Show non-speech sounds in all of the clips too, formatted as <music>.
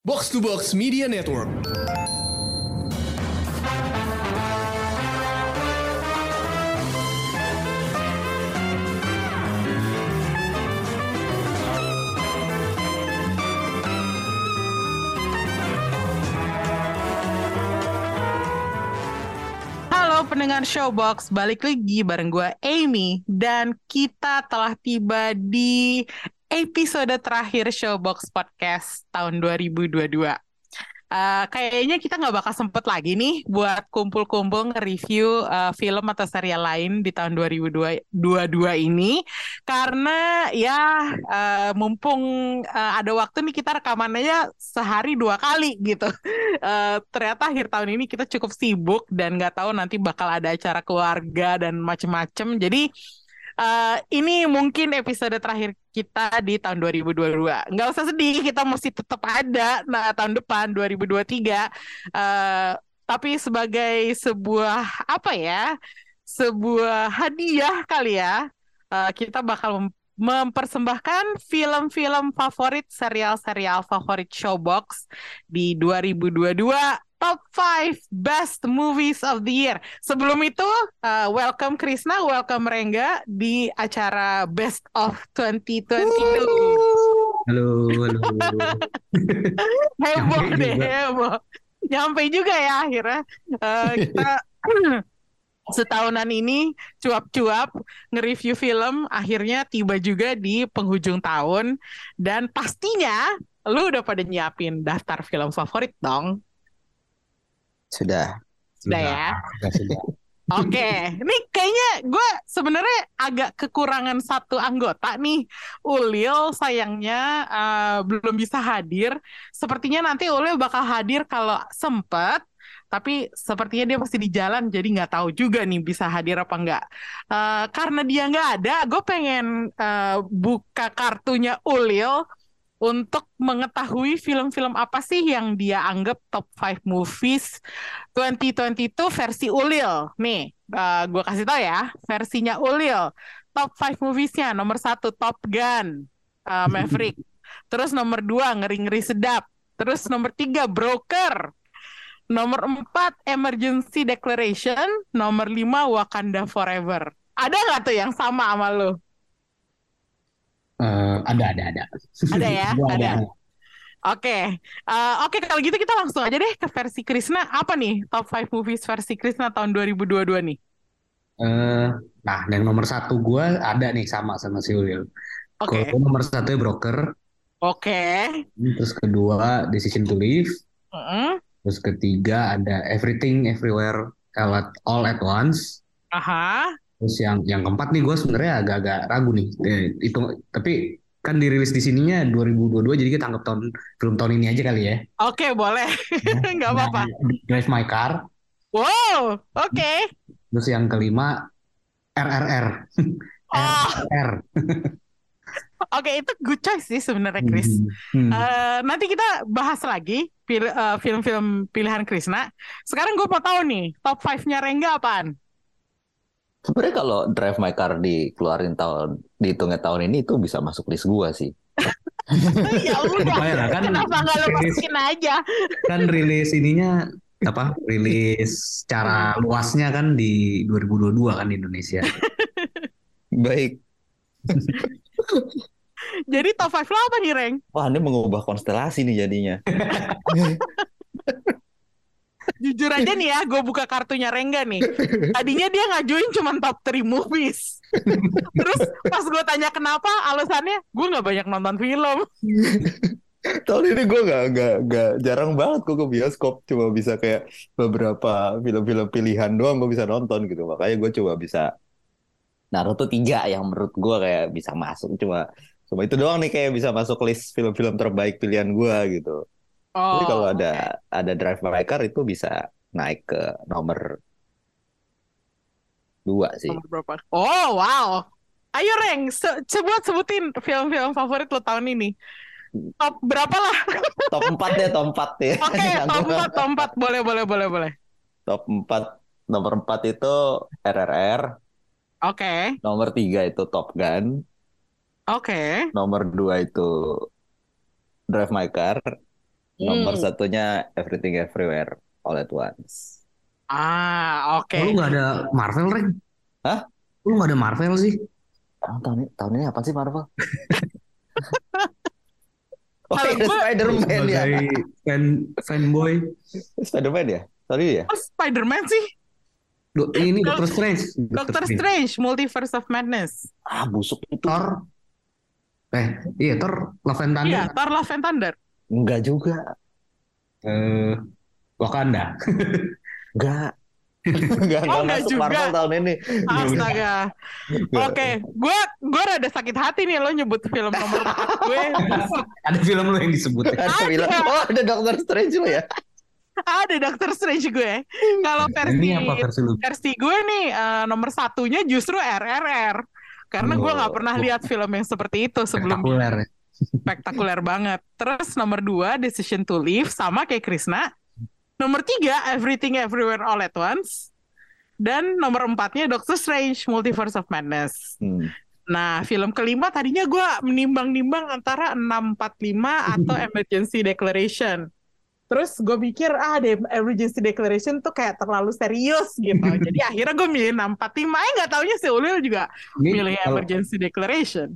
Box to Box Media Network. Halo pendengar Showbox, balik lagi bareng gue Amy dan kita telah tiba di episode terakhir Showbox Podcast tahun 2022. Uh, kayaknya kita nggak bakal sempet lagi nih buat kumpul-kumpul nge-review uh, film atau serial lain di tahun 2022 ini. Karena ya uh, mumpung uh, ada waktu nih kita rekamannya sehari dua kali gitu. Uh, ternyata akhir tahun ini kita cukup sibuk dan nggak tahu nanti bakal ada acara keluarga dan macem-macem. Jadi Uh, ini mungkin episode terakhir kita di tahun 2022. Nggak usah sedih, kita mesti tetap ada nah tahun depan 2023. Uh, tapi sebagai sebuah apa ya? Sebuah hadiah kali ya. Uh, kita bakal mem mempersembahkan film-film favorit serial-serial favorit Showbox di 2022 top 5 best movies of the year. Sebelum itu, uh, welcome Krisna, welcome Rengga di acara Best of 2022. Halo, halo. <laughs> heboh deh, heboh. Nyampe juga ya akhirnya. Uh, kita <laughs> setahunan ini cuap-cuap nge-review film akhirnya tiba juga di penghujung tahun dan pastinya lu udah pada nyiapin daftar film favorit dong. Sudah. Sudah, ya. Sudah, sudah. <laughs> Oke, okay. ini kayaknya gue sebenarnya agak kekurangan satu anggota nih. Ulil sayangnya uh, belum bisa hadir. Sepertinya nanti Ulil bakal hadir kalau sempet. Tapi sepertinya dia masih di jalan, jadi nggak tahu juga nih bisa hadir apa nggak. Uh, karena dia nggak ada, gue pengen uh, buka kartunya Ulil untuk mengetahui film-film apa sih yang dia anggap top 5 movies 2022 versi Ulil. Nih, uh, gue kasih tau ya, versinya Ulil. Top 5 moviesnya, nomor satu Top Gun, uh, Maverick. <laughs> Terus nomor dua Ngeri-Ngeri Sedap. Terus nomor tiga Broker. Nomor empat Emergency Declaration. Nomor lima Wakanda Forever. Ada nggak tuh yang sama sama lo? Uh, ada, ada, ada. <laughs> Ada ya, ada. ada. Oke, Uh, oke kalau gitu kita langsung aja deh ke versi Krisna. Apa nih top 5 movies versi Krisna tahun 2022 nih? Eh, nah, yang nomor satu gue ada nih sama sama si Ulil. Oke. Kalau nomor satu Broker, Oke. terus kedua Decision to Live, Mm-mm. terus ketiga ada Everything Everywhere All at, All at Once, Aha. Terus yang yang keempat nih gue sebenarnya agak-agak ragu nih. Eh, itu tapi kan dirilis di sininya 2022 jadi kita anggap tahun film tahun ini aja kali ya. Oke, boleh. <laughs> Nggak apa-apa. Nah, Drive My Car, Wow, oke. terus yang kelima RRR. <laughs> Oh, RRR. <laughs> oke itu good choice sih sebenarnya Chris. Hmm. Eh, nanti kita bahas lagi pil- eh, film-film pilihan Krisna. Sekarang gue mau tahu nih, top 5-nya Rengga apaan? Sebenarnya kalau Drive My Car dikeluarin tahun dihitungnya tahun ini itu bisa masuk list gua sih. <laughs> ya udah, Bayar, kan kenapa nggak lo rilis- masukin aja? kan rilis ininya apa rilis secara luasnya kan di 2022 kan di Indonesia <laughs> Baik. <laughs> Jadi top 5 lo apa nih, Reng? Wah, ini mengubah konstelasi nih jadinya. Jujur aja nih ya, gue buka kartunya Rengga nih. Tadinya dia ngajuin cuma top 3 movies. Terus pas gue tanya kenapa, alasannya gue nggak banyak nonton film. tahun ini gue gak, gak, gak jarang banget gue ke bioskop. Cuma bisa kayak beberapa film-film pilihan doang gue bisa nonton gitu. Makanya gue coba bisa Naruto tiga yang menurut gue kayak bisa masuk. Cuma cuma itu doang nih kayak bisa masuk list film-film terbaik pilihan gue gitu. Jadi kalau Oh, ada ada Drive My Car itu bisa naik ke nomor dua sih. Nomor berapa? Oh, wow. Ayo Reng, se coba sebutin film-film favorit lo tahun ini. Top berapa lah? <laughs> Top 4 deh, top 4 ya. Oke, <laughs> top 4, top 4. <laughs> Boleh, boleh, boleh, boleh. Top 4, nomor 4 itu RRR, Oke, nomor 3 itu Top Gun, oke. nomor 2 itu Drive My Car, Nomor Hmm. satunya Everything Everywhere All at Once. Ah, oke. Oh, lu nggak ada Marvel, Reng? Hah? Lu nggak ada Marvel sih? Oh, tahun ini, tahun ini apa sih Marvel? <laughs> oh, gua- Spider-Man ya. Fan fanboy. Spider-Man ya? Sorry ya? Oh, Spider-Man sih? Do- ini Dok- Doctor Strange. Doctor Strange, Multiverse of Madness. Ah, busuk itu. Thor. Eh, iya Thor Love and Thunder. Iya, Thor Love and Thunder. Enggak juga. Eh, Wakanda. <laughs> Enggak. Enggak, Oh, enggak enggak masuk juga. Marvel tahun ini. Astaga. Oke, gue gue rada sakit hati nih lo nyebut film nomor 4 gue. <laughs> Ada film lu yang disebut. ya? Ada bilang, oh ada Doctor Strange lo ya? Ada Doctor Strange gue. Kalau versi Ini apa versi lu? versi gue nih eh, nomor satunya justru RRR. Karena gue nggak Oh. pernah lihat film yang seperti itu sebelumnya. Spektakuler. Spektakuler banget. Terus nomor dua Decision to Live sama kayak Krisna. Nomor tiga Everything Everywhere All at Once. Dan nomor empatnya Doctor Strange Multiverse of Madness. Hmm. Nah, film kelima tadinya gue menimbang-nimbang antara 645 atau <laughs> Emergency Declaration. Terus gue pikir, ah, the Emergency Declaration tuh kayak terlalu serius gitu. <laughs> Jadi akhirnya gue milih 645. Eh, nggak taunya si Ulil juga Ini milih kalau- Emergency Declaration.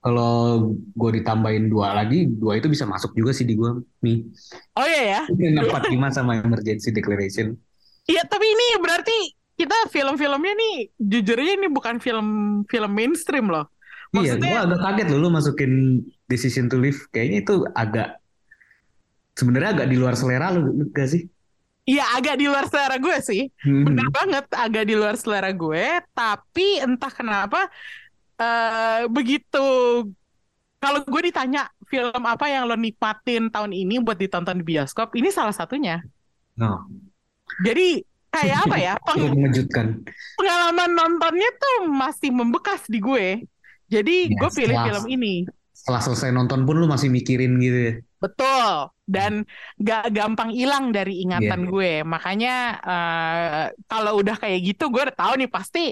Kalau gue ditambahin dua lagi, dua itu bisa masuk juga sih di gue nih. Oh iya ya? 45 sama Emergency Declaration. Iya, tapi ini berarti kita film-filmnya nih, jujurnya ini bukan film-film mainstream loh. Iya, gue Maksudnya, agak kaget loh lu masukin Decision to Live. Kayaknya itu agak sebenarnya agak di luar selera lu gak sih? iya agak di luar selera gue sih. Hmm. Bener banget, agak di luar selera gue. Tapi entah kenapa eh begitu. Kalau gue ditanya film apa yang lo nikmatin tahun ini buat ditonton di bioskop, ini salah satunya. No, Jadi kayak apa ya? <laughs> peng- mengejutkan. pengalaman nontonnya tuh masih membekas di gue. Jadi Ya, gue pilih setelah- film ini. Setelah selesai nonton pun lu masih mikirin gitu ya. Betul, dan gak gampang hilang dari ingatan Iya. gue. Makanya eh, kalau udah kayak gitu, gue udah tahu nih pasti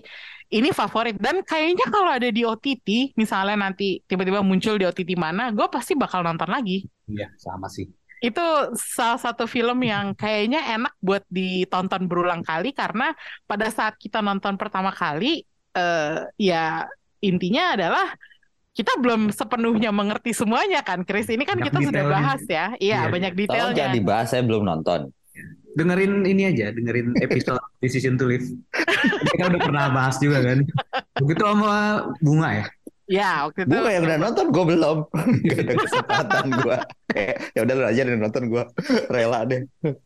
ini favorit. Dan kayaknya kalau ada di OTT, misalnya nanti tiba-tiba muncul di OTT mana, gue pasti bakal nonton lagi. Iya, sama sih. Itu salah satu film yang kayaknya enak buat ditonton berulang kali karena pada saat kita nonton pertama kali, eh, ya intinya adalah kita belum sepenuhnya mengerti semuanya kan, Chris. Ini kan Banyak kita sudah bahas ya, iya Iya. banyak Tolong detailnya. jangan dibahas, saya belum nonton. Dengerin ini aja, dengerin episode <laughs> Decision to Live. Kita udah pernah bahas juga kan. Begitu sama Bunga ya. Ya, waktu itu. Gue yang udah nonton, gue belum. <laughs> Gak ada kesempatan gue. Kayak, ya udah lu aja yang nonton gue. Rela deh.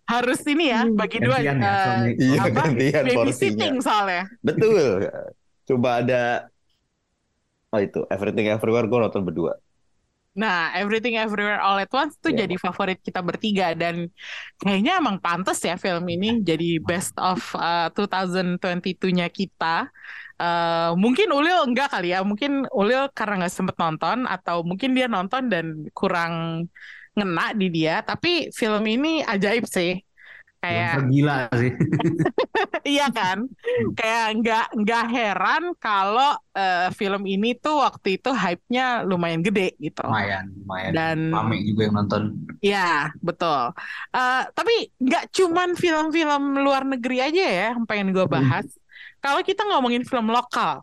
Harus ini ya, bagi dua. Gantian ya, eh. Iya, gantian porsinya. babysitting soalnya. Betul. Coba ada Oh itu Everything Everywhere gue nonton berdua. Nah, Everything Everywhere All at Once tuh Iya. jadi favorit kita bertiga dan kayaknya emang pantas ya film ini jadi best of uh, 2022-nya kita. Uh, mungkin Ulil enggak kali ya, mungkin Ulil karena nggak sempet nonton atau mungkin dia nonton dan kurang ngena di dia. Tapi film ini ajaib sih, kayak Gila sih. <laughs> Iya kan? Kayak nggak nggak heran kalau eh, film ini tuh waktu itu hype-nya lumayan gede gitu. Lumayan, lumayan. Dan Rame juga yang nonton. ya betul. Eh, tapi nggak cuman film-film luar negeri aja ya yang pengen gue bahas. Kalau kita ngomongin film lokal,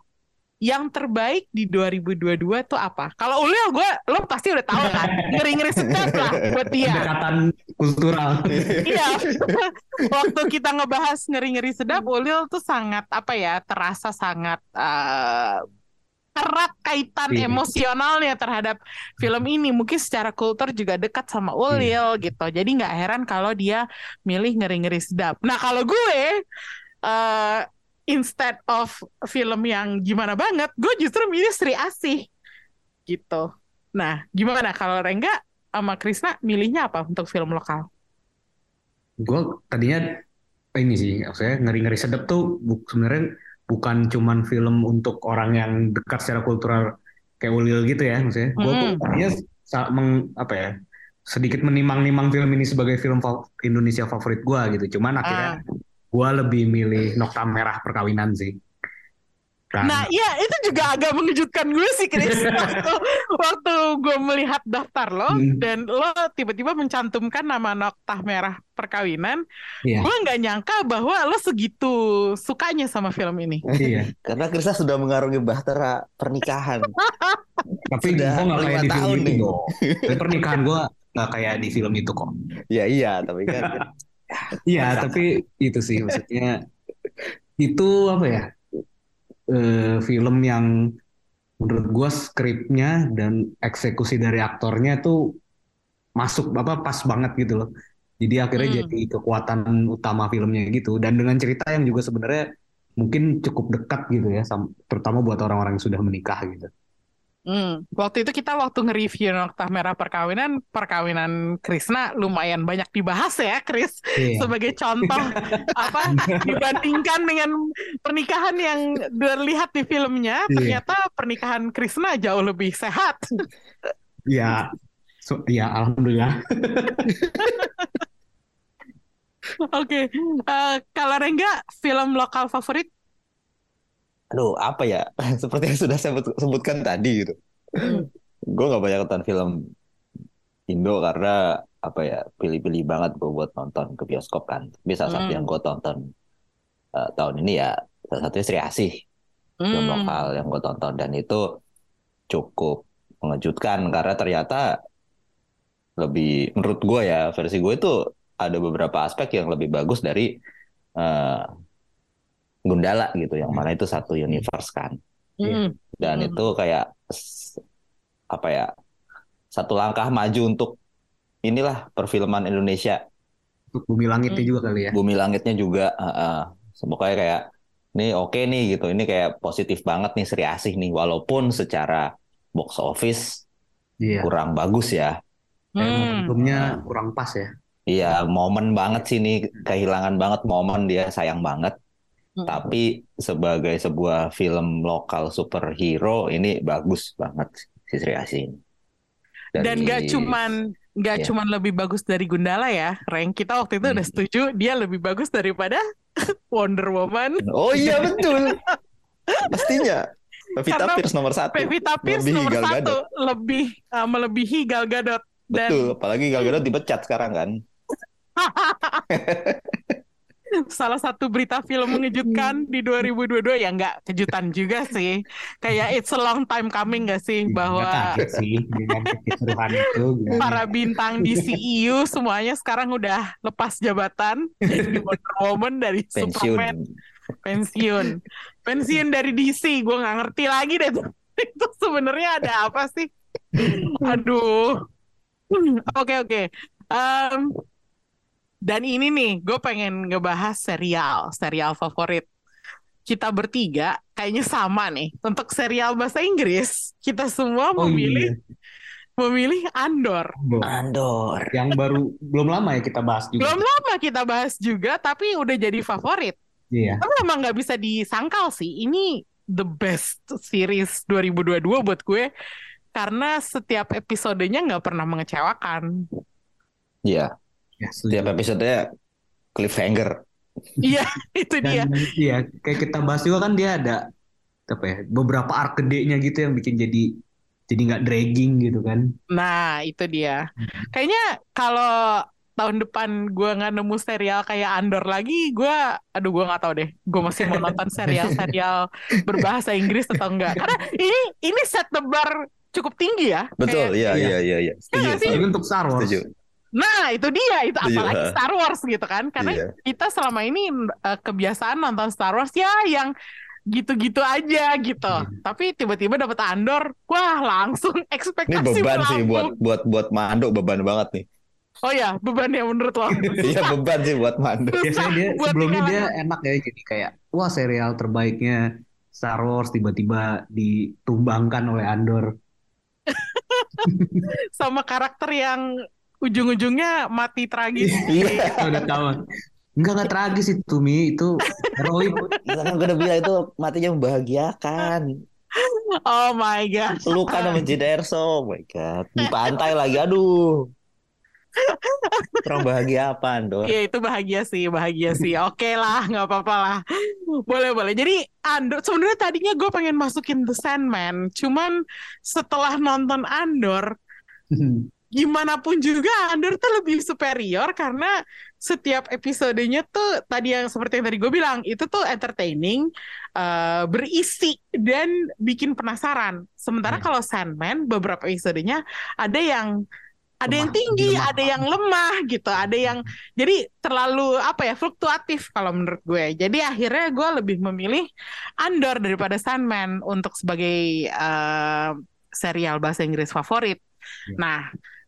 yang terbaik di 2022 tuh apa? Kalau Ulil gue, lo pasti udah tahu kan? <laughs> Ngeri-ngeri sedap lah buat dia. Pendekatan kultural. Iya, <laughs> waktu kita ngebahas ngeri-ngeri sedap, Ulil tuh sangat apa ya, terasa sangat eh, erat kaitan Iya. emosionalnya terhadap film ini. Mungkin secara kultur juga dekat sama Ulil gitu. Jadi nggak heran kalau dia milih ngeri-ngeri sedap. Nah kalau gue eh instead of film yang gimana banget, gue justru milih Sri Asih gitu. Nah, gimana kalau Rengga sama Krisna milihnya apa untuk film lokal? Gue tadinya ini sih, saya ngeri-ngeri sedap tuh bu- sebenarnya bukan cuman film untuk orang yang dekat secara kultural kayak Ulil gitu ya, maksudnya. Gue tuh tadinya meng, apa ya, sedikit menimang-nimang film ini sebagai film fa- Indonesia favorit gue gitu. Cuman akhirnya Ah. Gue lebih milih Nokta Merah Perkawinan sih. kan. Nah, iya itu juga agak mengejutkan gue sih, Chris. <laughs> waktu waktu gue melihat daftar lo Hmm. dan lo tiba-tiba mencantumkan nama noktah merah perkawinan, Iya. gue nggak nyangka bahwa lo segitu sukanya sama film ini. Iya. Karena Krista sudah mengarungi bahtera pernikahan. <laughs> Tapi gue nggak kayak di film tahun itu nih. Tapi pernikahan gue nggak kayak di film itu kok. <laughs> Ya iya, tapi kan Iya, tapi itu sih maksudnya itu apa ya? eh, film yang menurut gue skripnya dan eksekusi dari aktornya tuh masuk apa pas banget gitu loh. Jadi akhirnya Hmm. jadi kekuatan utama filmnya gitu dan dengan cerita yang juga sebenarnya mungkin cukup dekat gitu ya, terutama buat orang-orang yang sudah menikah gitu. Hmm, Waktu itu kita waktu nge-review noktah merah perkawinan, perkawinan Krisna lumayan banyak dibahas ya, Chris. Iya. sebagai contoh <laughs> apa dibandingkan dengan pernikahan yang terlihat di filmnya Iya. ternyata pernikahan Krisna jauh lebih sehat Ya, so, ya alhamdulillah. <laughs> oke Eh, kalau Rengga film lokal favorit aduh apa ya? <laughs> Seperti yang sudah saya sebut- sebutkan tadi gitu. Hmm. Gue nggak banyak nonton film Indo karena apa ya pilih-pilih banget gue buat nonton ke bioskop kan. Tapi salah satu Hmm. yang gue tonton eh, tahun ini ya salah satunya Sri Asih film Hmm. lokal yang gue tonton dan itu cukup mengejutkan karena ternyata lebih menurut gue ya versi gue itu ada beberapa aspek yang lebih bagus dari eh, Gundala gitu yang mana itu satu universe kan Hmm. dan Hmm. itu kayak apa ya satu langkah maju untuk inilah perfilman Indonesia Untuk Bumi Langitnya Hmm. juga kali ya. bumi langitnya juga uh, pokoknya kayak nih oke nih gitu ini kayak positif banget nih Sri Asih nih walaupun secara box office Iya. kurang bagus ya Kayak Hmm. momentumnya kurang pas ya. iya momen banget sih nih kehilangan banget momen dia sayang banget Hmm. tapi sebagai sebuah film lokal superhero ini bagus banget si Sri Asih dan Dari- gak cuman nggak Ya. cuman lebih bagus dari Gundala ya Reng. Kita waktu itu udah Hmm. setuju dia lebih bagus daripada <laughs> Wonder Woman. Oh iya betul. Pastinya Pevita Karena Pierce nomor satu. Pevita Pierce Melebihi nomor Gal satu. Gadot. lebih uh, melebihi Gal Gadot. Dan betul apalagi Gal Gadot dipecat sekarang kan <laughs> salah satu berita film <laughs> mengejutkan di 2022 ya nggak kejutan juga sih kayak it's a long time coming sih Nggak bahwa sih dengan itu. gimana? para bintang di CEU semuanya sekarang udah lepas jabatan dari Wonder Woman dari pensiun Superman pensiun pensiun dari DC gue nggak ngerti lagi deh tuh. <laughs> itu sebenarnya ada apa sih aduh <clears throat> oke oke Em, dan ini nih gue pengen ngebahas serial serial favorit kita bertiga kayaknya sama nih untuk serial bahasa Inggris kita semua Oh memilih iya. memilih Andor Belum. Andor Yang baru belum lama ya kita bahas juga. belum lama kita bahas juga tapi udah jadi favorit Iya. Tapi emang nggak bisa disangkal sih. Ini the best series 2022 buat gue. Karena setiap episodenya nggak pernah mengecewakan. Iya Ya, setiap episodenya cliffhanger Iya, itu dia. Dan iya, kayak kita bahas juga kan dia ada apa ya, beberapa arc gede-nya gitu yang bikin jadi jadi nggak dragging gitu kan. Nah, itu dia. Kayaknya kalau tahun depan gue nggak nemu serial kayak Andor lagi, gue, aduh gue nggak tahu deh. Gue masih mau nonton serial-serial <laughs> berbahasa Inggris atau enggak. Karena ini ini set the bar cukup tinggi ya. betul Kayak- iya Iya. iya iya iya setuju nggak sih? Tapi setuju untuk Star Wars. setuju Nah, itu dia, itu Setuju, apalagi ha. Star Wars gitu kan. Karena Iya. kita selama ini eh, kebiasaan nonton Star Wars ya yang gitu-gitu aja gitu. Hmm. Tapi tiba-tiba dapet Andor, wah langsung <laughs> ini ekspektasi beban sih melambung. buat buat buat Mando beban banget nih Oh ya, beban ya menurut lo. <laughs> iya beban sih buat Mando Biasanya dia Buat sebelumnya dia enak ya jadi kayak wah serial terbaiknya Star Wars tiba-tiba ditumbangkan oleh Andor. <laughs> sama karakter yang ujung-ujungnya mati tragis. <laughs> iya udah tahu. Enggak enggak tragis itu Mi, itu heroik. <laughs> kan gue udah bilang itu matinya membahagiakan Oh my god. luka sama Erso oh my god di pantai lagi aduh kurang bahagia apa Andor Ya itu bahagia sih, bahagia sih. Oke lah, nggak apa-apa lah. Boleh boleh. Jadi Andor sebenarnya tadinya gue pengen masukin The Sandman, cuman setelah nonton Andor, <laughs> gimana pun juga Andor tuh lebih superior karena setiap episodenya tuh tadi yang seperti yang tadi gue bilang itu tuh entertaining, uh, berisi dan bikin penasaran. Sementara Ya. kalau Sandman beberapa episodenya ada yang ada yang Lemah, tinggi, lemah. ada yang lemah gitu, ada yang jadi terlalu apa ya fluktuatif kalau menurut gue. Jadi akhirnya gue lebih memilih Andor daripada Sandman untuk sebagai eh, serial bahasa Inggris favorit. Ya. Nah,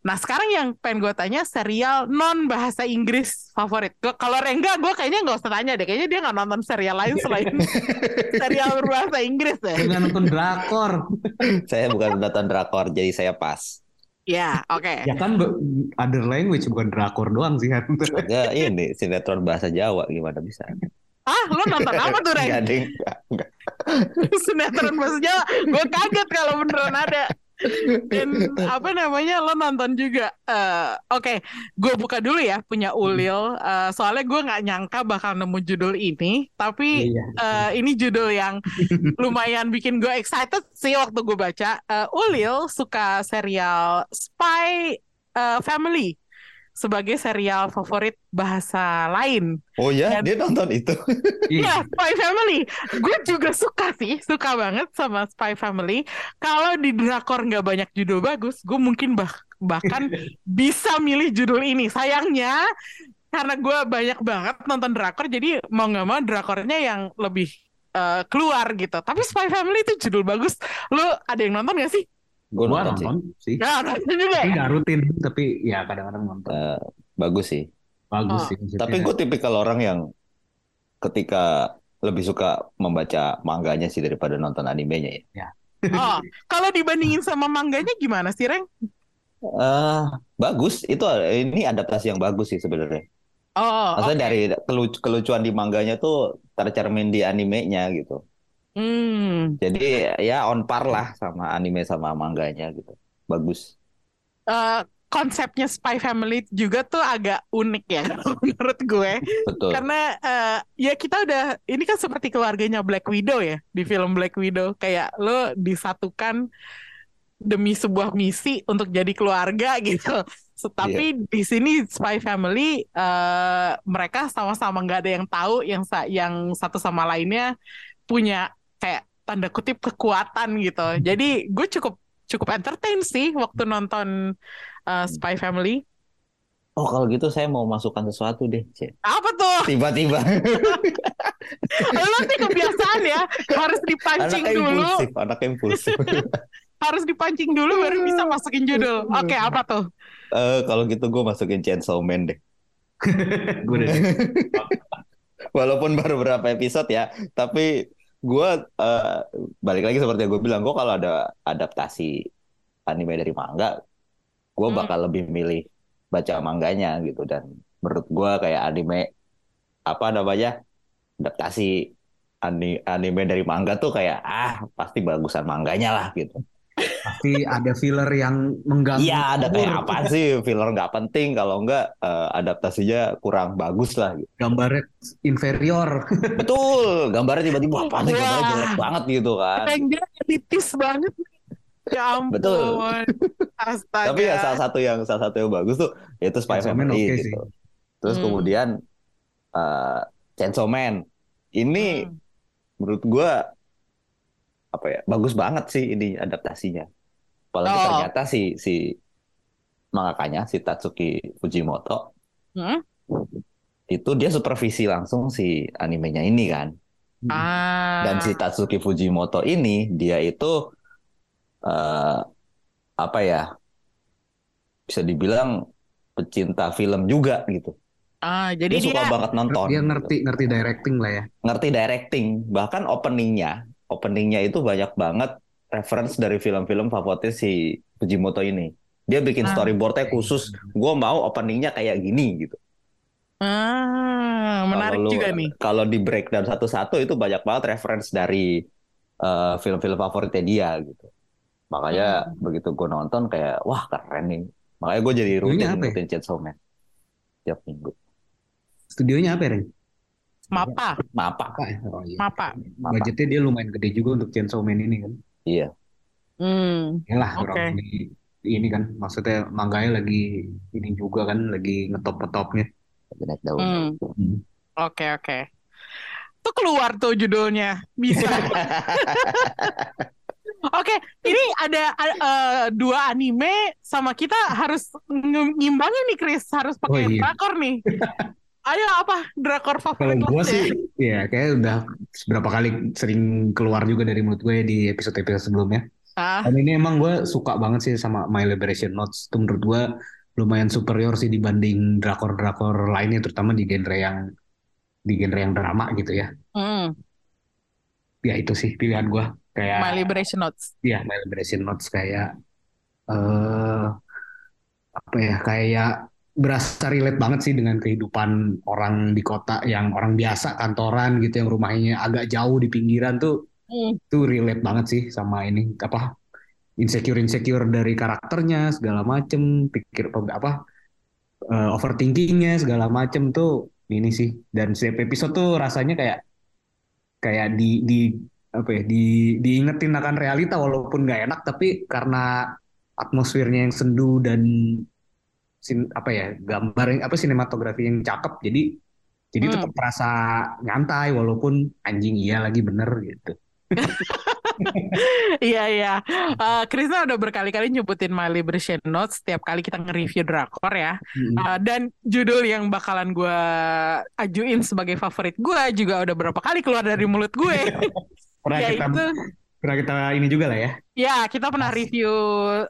nah sekarang yang pengen gue tanya serial non bahasa Inggris favorit. Gua- Kalau Rengga gue kayaknya nggak usah tanya deh, kayaknya dia nggak nonton serial lain selain <laughs> serial berbahasa Inggris deh. Dengan nonton drakor. Saya bukan nonton drakor, jadi saya pas. Ya, oke. Ya kan other language bukan drakor doang sih kan. Ya ini sinetron bahasa Jawa gimana bisa? Ah, lo nonton apa tuh Reng? Enggak. Enggak, enggak. sinetron bahasa Jawa. Gue kaget kalau beneran ada. Dan apa namanya lo nonton juga. Eh, Oke, gue buka dulu ya punya Ulil. Eh, soalnya gue nggak nyangka bakal nemu judul ini. Tapi Iya. eh, ini judul yang lumayan bikin gue excited sih waktu gue baca. Eh, Ulil suka serial Spy eh, Family sebagai serial favorit bahasa lain. Oh ya, Dan- dia nonton itu. Iya, Spy Family. Gue juga suka sih, suka banget sama Spy Family. Kalau di drakor nggak banyak judul bagus, gue mungkin bah bahkan <laughs> bisa milih judul ini. Sayangnya, karena gue banyak banget nonton drakor, jadi mau nggak mau drakornya yang lebih eh, keluar gitu. Tapi Spy Family itu judul bagus. Lu ada yang nonton gak sih? Gue Gua nonton sih. nonton sih. Ya, nonton juga Tapi ya. nggak rutin, tapi ya kadang-kadang nonton. Eh, bagus sih. Bagus Oh. sih. maksudnya. Tapi gue tipikal orang yang ketika lebih suka membaca mangganya sih daripada nonton animenya ya. Oh, <laughs> kalau dibandingin sama mangganya gimana sih, Reng? Eh, bagus. Itu ini adaptasi yang bagus sih sebenarnya. Oh, Maksudnya oke. dari kelu- kelucuan di mangganya tuh tercermin di animenya gitu. Hmm. Jadi ya on par lah sama anime sama mangganya gitu. Bagus. eh, konsepnya Spy Family juga tuh agak unik ya <laughs> menurut gue Betul. karena eh, ya kita udah ini kan seperti keluarganya Black Widow ya di film Black Widow kayak lo disatukan demi sebuah misi untuk jadi keluarga <laughs> gitu. Tapi di sini Spy Family eh, mereka sama-sama nggak ada yang tahu yang yang satu sama lainnya punya kayak tanda kutip kekuatan gitu. Jadi gue cukup cukup entertain sih waktu nonton uh, Spy Family. Oh kalau gitu saya mau masukkan sesuatu deh. Cek. Apa tuh? Tiba-tiba. <laughs> Lo sih kebiasaan ya, harus dipancing Anak dulu, impulsif, anak impulsif. <laughs> harus dipancing dulu baru bisa masukin judul. Oke, apa tuh? Eh kalau gitu gue masukin Chainsaw Man deh. Gue udah <laughs> Walaupun baru berapa episode ya, tapi gue eh, balik lagi seperti yang gue bilang, gue kalau ada adaptasi anime dari manga, gue Hmm. bakal lebih milih baca mangganya gitu dan menurut gue kayak anime apa namanya adaptasi ani- anime dari manga tuh kayak ah pasti bagusan mangganya lah gitu. Pasti ada filler yang mengganggu. Iya ada kayak apa sih filler nggak penting kalau nggak eh, adaptasinya kurang bagus lah gitu. Gambarnya inferior. Betul, gambarnya tiba-tiba apa sih gambarnya Wah. jelek banget gitu kan. Elitis banget. Ya ampun. Betul. Astaga. Tapi ya salah satu yang salah satu yang bagus tuh yaitu Spy Chainsaw Man Family oke gitu. sih. Terus Hmm. kemudian eh Chainsaw Man. Ini Hmm. menurut gua apa ya? Bagus banget sih ini adaptasinya. Apalagi Oh. ternyata si si mangakanya si Tatsuki Fujimoto Hmm? itu dia supervisi langsung si animenya ini kan. Ah. Dan si Tatsuki Fujimoto ini dia itu eh apa ya? Bisa dibilang pecinta film juga gitu. Ah, jadi Dia suka dia banget nonton. Dia gitu. ngerti ngerti directing lah ya. Ngerti directing. Bahkan openingnya, openingnya itu banyak banget reference dari film-film favorit si Fujimoto ini. Dia bikin Ah. storyboardnya khusus. Gue mau openingnya kayak gini gitu. Ah, menarik Kalau lu- juga nih. Kalau di breakdown satu-satu itu banyak banget reference dari eh, film-film favoritnya dia gitu. Makanya Hmm. begitu gue nonton kayak wah keren nih. Makanya gue jadi rutin Studionya apa ya? rutin Chainsaw Man tiap minggu. Studionya apa ya, Ren? Mapa, Mapa. Apa ya? Oh, iya. Mapa. Mapa. Budgetnya dia lumayan gede juga untuk Chainsaw Man ini kan. Iya. Hmm, Yalah Oke. orang di ini kan maksudnya mangganya lagi ini juga kan lagi ngetop-ngetopnya. Lagi naik daun. hmm. Hmm. Oke, oke. Tuh keluar tuh judulnya. Bisa. <laughs> Oke, ini ada eh, dua anime sama kita harus ng- ngimbangin nih Chris, harus pakai Oh, iya. drakor nih. Ayo apa drakor Kalau favorit lo gue sih, ya kayak udah beberapa kali sering keluar juga dari mulut gue di episode-episode sebelumnya. Ah, Dan ini emang gue suka banget sih sama My Liberation Notes. Itu menurut gue lumayan superior sih dibanding drakor-drakor lainnya, terutama di genre yang di genre yang drama gitu ya. hmm, Ya itu sih pilihan gue. Kayak My Liberation Notes. ya My Liberation Notes kayak eh apa ya kayak berasa relate banget sih dengan kehidupan orang di kota yang orang biasa kantoran gitu yang rumahnya agak jauh di pinggiran tuh Hmm, itu relate banget sih sama ini apa insecure insecure dari karakternya segala macem pikir apa eh, overthinkingnya segala macem tuh ini sih. Dan setiap episode tuh rasanya kayak kayak di di apa ya di diingetin akan realita walaupun nggak enak tapi karena atmosfernya yang sendu dan sin, apa ya gambar yang- apa sinematografi yang cakep jadi jadi Hmm. tetap terasa nyantai walaupun anjing iya lagi bener gitu <laughs> Iya iya. Eh, Krisna udah berkali-kali nyebutin My Liberation Notes setiap kali kita nge-review drakor ya. Uh, dan judul yang bakalan gue ajuin sebagai favorit gue juga udah berapa kali keluar dari mulut gue <laughs> pernah <laughs> kita yaitu pernah kita ini juga lah ya. Ya kita pernah review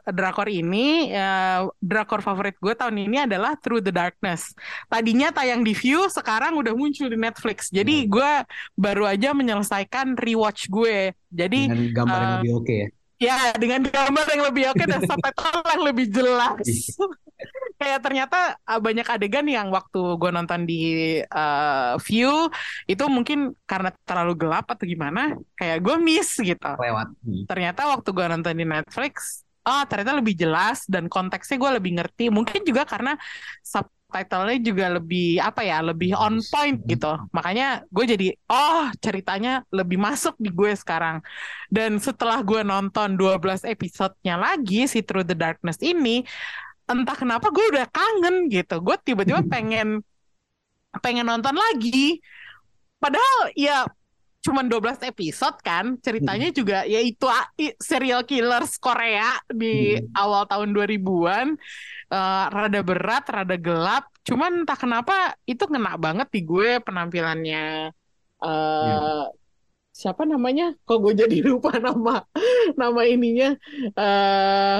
drakor ini. Uh, drakor favorit gue tahun ini adalah Through the Darkness. Tadinya tayang di View sekarang udah muncul di Netflix. Jadi gue baru aja menyelesaikan rewatch gue. Jadi dengan gambar yang eh, lebih oke ya? Ya, dengan gambar yang lebih oke dan subtitle yang lebih jelas. <laughs> Kayak ternyata uh, banyak adegan yang waktu gue nonton di uh, View itu mungkin karena terlalu gelap atau gimana, kayak gue miss gitu. lewat Hmm. Ternyata waktu gue nonton di Netflix, oh ternyata lebih jelas dan konteksnya gue lebih ngerti. Mungkin juga karena subtitlenya juga lebih apa ya, lebih on point gitu. Makanya gue jadi, oh ceritanya lebih masuk di gue sekarang. Dan setelah gue nonton 12 episodenya lagi si Through the Darkness ini, entah kenapa gue udah kangen gitu. Gue tiba-tiba <laughs> pengen pengen nonton lagi. Padahal ya cuman 12 episode kan. Ceritanya juga ya itu ah, serial killers Korea di Hmm. awal tahun 2000-an. Eh, rada berat, rada gelap. Cuman entah kenapa itu ngena banget di gue penampilannya eh siapa namanya? Kok gue jadi <laughs> lupa nama nama ininya eh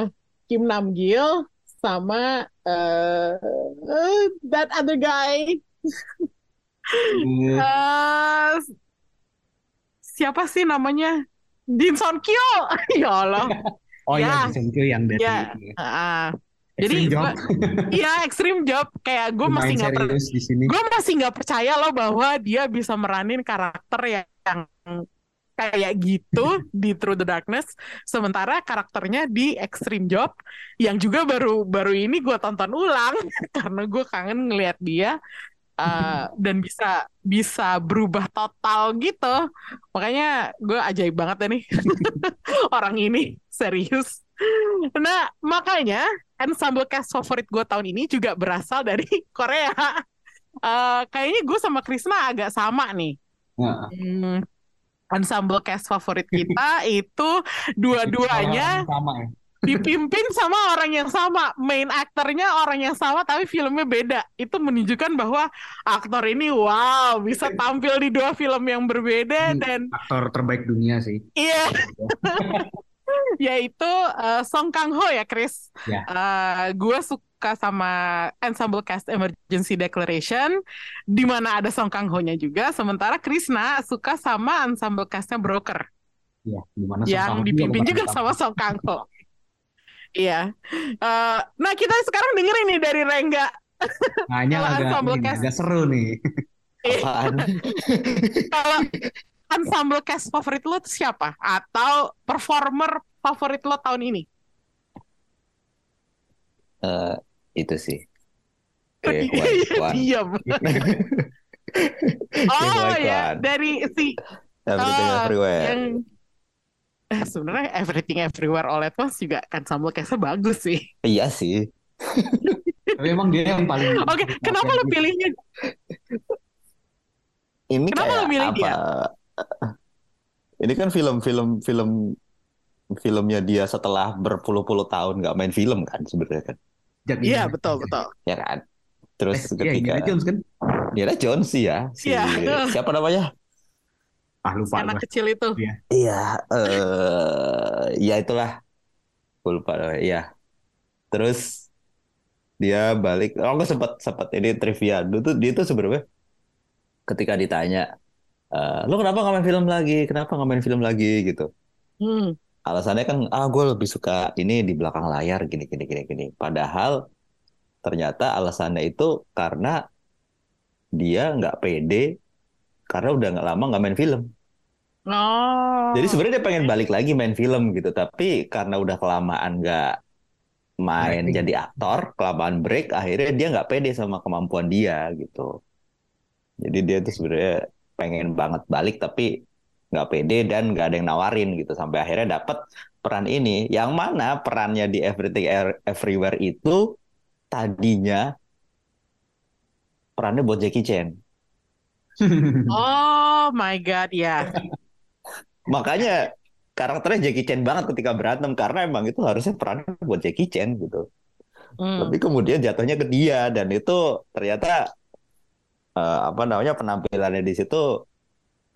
Kim Nam Gil sama eh eh, that other guy Hmm. Eh, siapa sih namanya? Din Son Kyo. <laughs> ya Allah. oh Ya. ya Jason Kyo yang dari Ya. ini ya. Jadi Job. <laughs> Iya, extreme job. Kayak gue masih nggak per- serius di sini gue masih nggak percaya loh bahwa dia bisa meranin karakter yang kayak gitu di Through the Darkness. Sementara karakternya di Extreme Job yang juga baru baru ini gue tonton ulang <laughs> karena gue kangen ngelihat dia uh, dan bisa bisa berubah total gitu. Makanya gue ajaib banget deh nih <laughs> orang ini serius. Nah makanya ensemble cast favorit gue tahun ini juga berasal dari <laughs> Korea. Eh, kayaknya gue sama Krisna agak sama nih. Nah, Hmm, ensemble cast favorit kita <laughs> itu dua-duanya sama ya dipimpin sama orang yang sama. Main aktornya orang yang sama tapi filmnya beda. Itu menunjukkan bahwa aktor ini wow bisa tampil di dua film yang berbeda Hmm. dan aktor terbaik dunia sih iya <laughs> yaitu eh, Song Kang Ho ya Chris. Ya. gue suka sama ensemble cast Emergency Declaration di mana ada Song Kang Ho-nya juga. Sementara Krisna suka sama ensemble castnya Broker ya gimana yang dipimpin juga sama Song Kang Ho. Iya. Eh, nah kita sekarang dengerin nih dari Rengga. hanya Kalau agak ensemble ini, cast. agak seru nih Apaan? Kalau ensemble cast favorit lo tuh siapa? Atau performer favorit lo tahun ini? Eh, itu sih. Eh, Hwan. Diam. <laughs> Oh white ya, dari si Everything Oh, everywhere. yang eh, sebenarnya Everything Everywhere All at Once juga kan sambal case bagus sih. Iya sih. <laughs> Tapi emang dia yang paling <laughs> Oke, kenapa lu pilihnya? Ini Kenapa kayak lo milih apa? dia? Ini kan film-film film filmnya dia setelah berpuluh-puluh tahun nggak main film kan sebenarnya kan, Jack Iya, betul, betul. ya kan? Eh, Terus iya, ketika Indiana Jones kan? Indiana Jones sih ya, si Iya. siapa namanya? Ah lupa Anak gua. kecil itu. Iya, eh ya itulah. Gue lupa. Iya. Terus dia balik. Oh, gue sempat sempat ini trivia. Dulu tuh dia tuh sebenarnya ketika ditanya, eh, lo kenapa nggak main film lagi? Kenapa nggak main film lagi gitu? Hmm. Alasannya kan, ah gue lebih suka ini di belakang layar gini gini gini gini. Padahal ternyata alasannya itu karena dia nggak pede karena udah nggak lama nggak main film. Oh. Jadi sebenarnya dia pengen balik lagi main film gitu, tapi karena udah kelamaan nggak main jadi aktor, kelamaan break, akhirnya dia nggak pede sama kemampuan dia gitu. Jadi dia tuh sebenarnya pengen banget balik, tapi nggak pede dan nggak ada yang nawarin gitu, sampai akhirnya dapat peran ini, yang mana perannya di Everything Everywhere itu tadinya perannya buat Jackie Chan. <laughs> Oh my God, ya. Makanya karakternya Jackie Chan banget ketika berantem karena emang itu harusnya perannya buat Jackie Chan gitu. Hmm. Tapi kemudian jatuhnya ke dia dan itu ternyata eh, apa namanya penampilannya di situ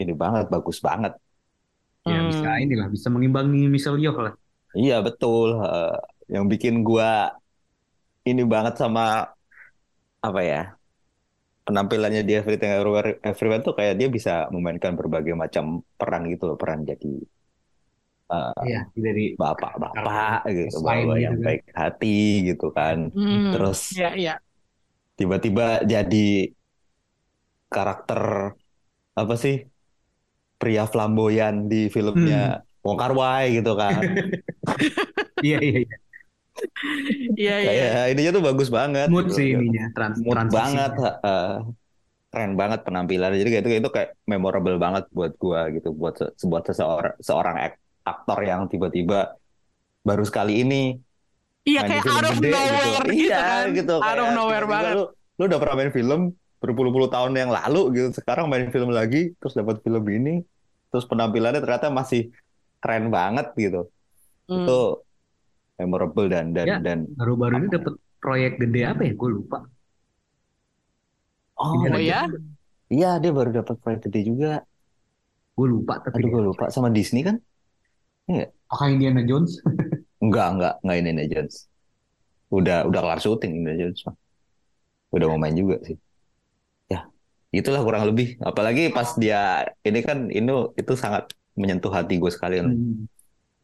ini banget bagus banget. Ya Hmm. bisa inilah bisa mengimbangi Michelle Yeoh lah. Iya betul. Eh, yang bikin gua ini banget sama apa ya penampilannya di Everything Everywhere, Everywhere tuh kayak dia bisa memainkan berbagai macam peran gitu loh peran jadi eh, Iya dari bapak-bapak gitu, bapak gitu yang kan. baik hati gitu kan. Hmm. Terus Ya, ya. tiba-tiba jadi karakter apa sih pria flamboyan di filmnya Wong Kar Wai gitu kan. <laughs> Iya iya iya. Iya, iya. Kayak ininya tuh bagus banget. Mood gitu. sih ininya trans Mood transisinya. banget. eh, keren banget penampilannya. Jadi kayak itu itu kayak memorable banget buat gua gitu buat se- buat seseorang seorang ak- aktor yang tiba-tiba baru sekali ini Iya, kayak out of gede nowhere gitu, Iya, kan. gitu. Out of nowhere banget. Lu, lu udah pernah main film berpuluh-puluh tahun yang lalu gitu. Sekarang main film lagi, terus dapat film ini, terus penampilannya ternyata masih keren banget gitu. Hmm. Itu memorable dan dan Ya. dan Baru-baru ini dapat proyek gede apa ya? Gue lupa. oh Oh ya? iya dia baru dapat proyek gede juga. Gue lupa tapi Aduh gue lupa sama Disney kan? apakah Indiana Jones? <laughs> Enggak enggak enggak ini Indiana Jones. Udah udah kelar syuting Indiana Jones. Udah mau main juga sih. Ya itulah kurang lebih. Apalagi pas dia ini kan ini itu sangat menyentuh hati gue sekali. Hmm,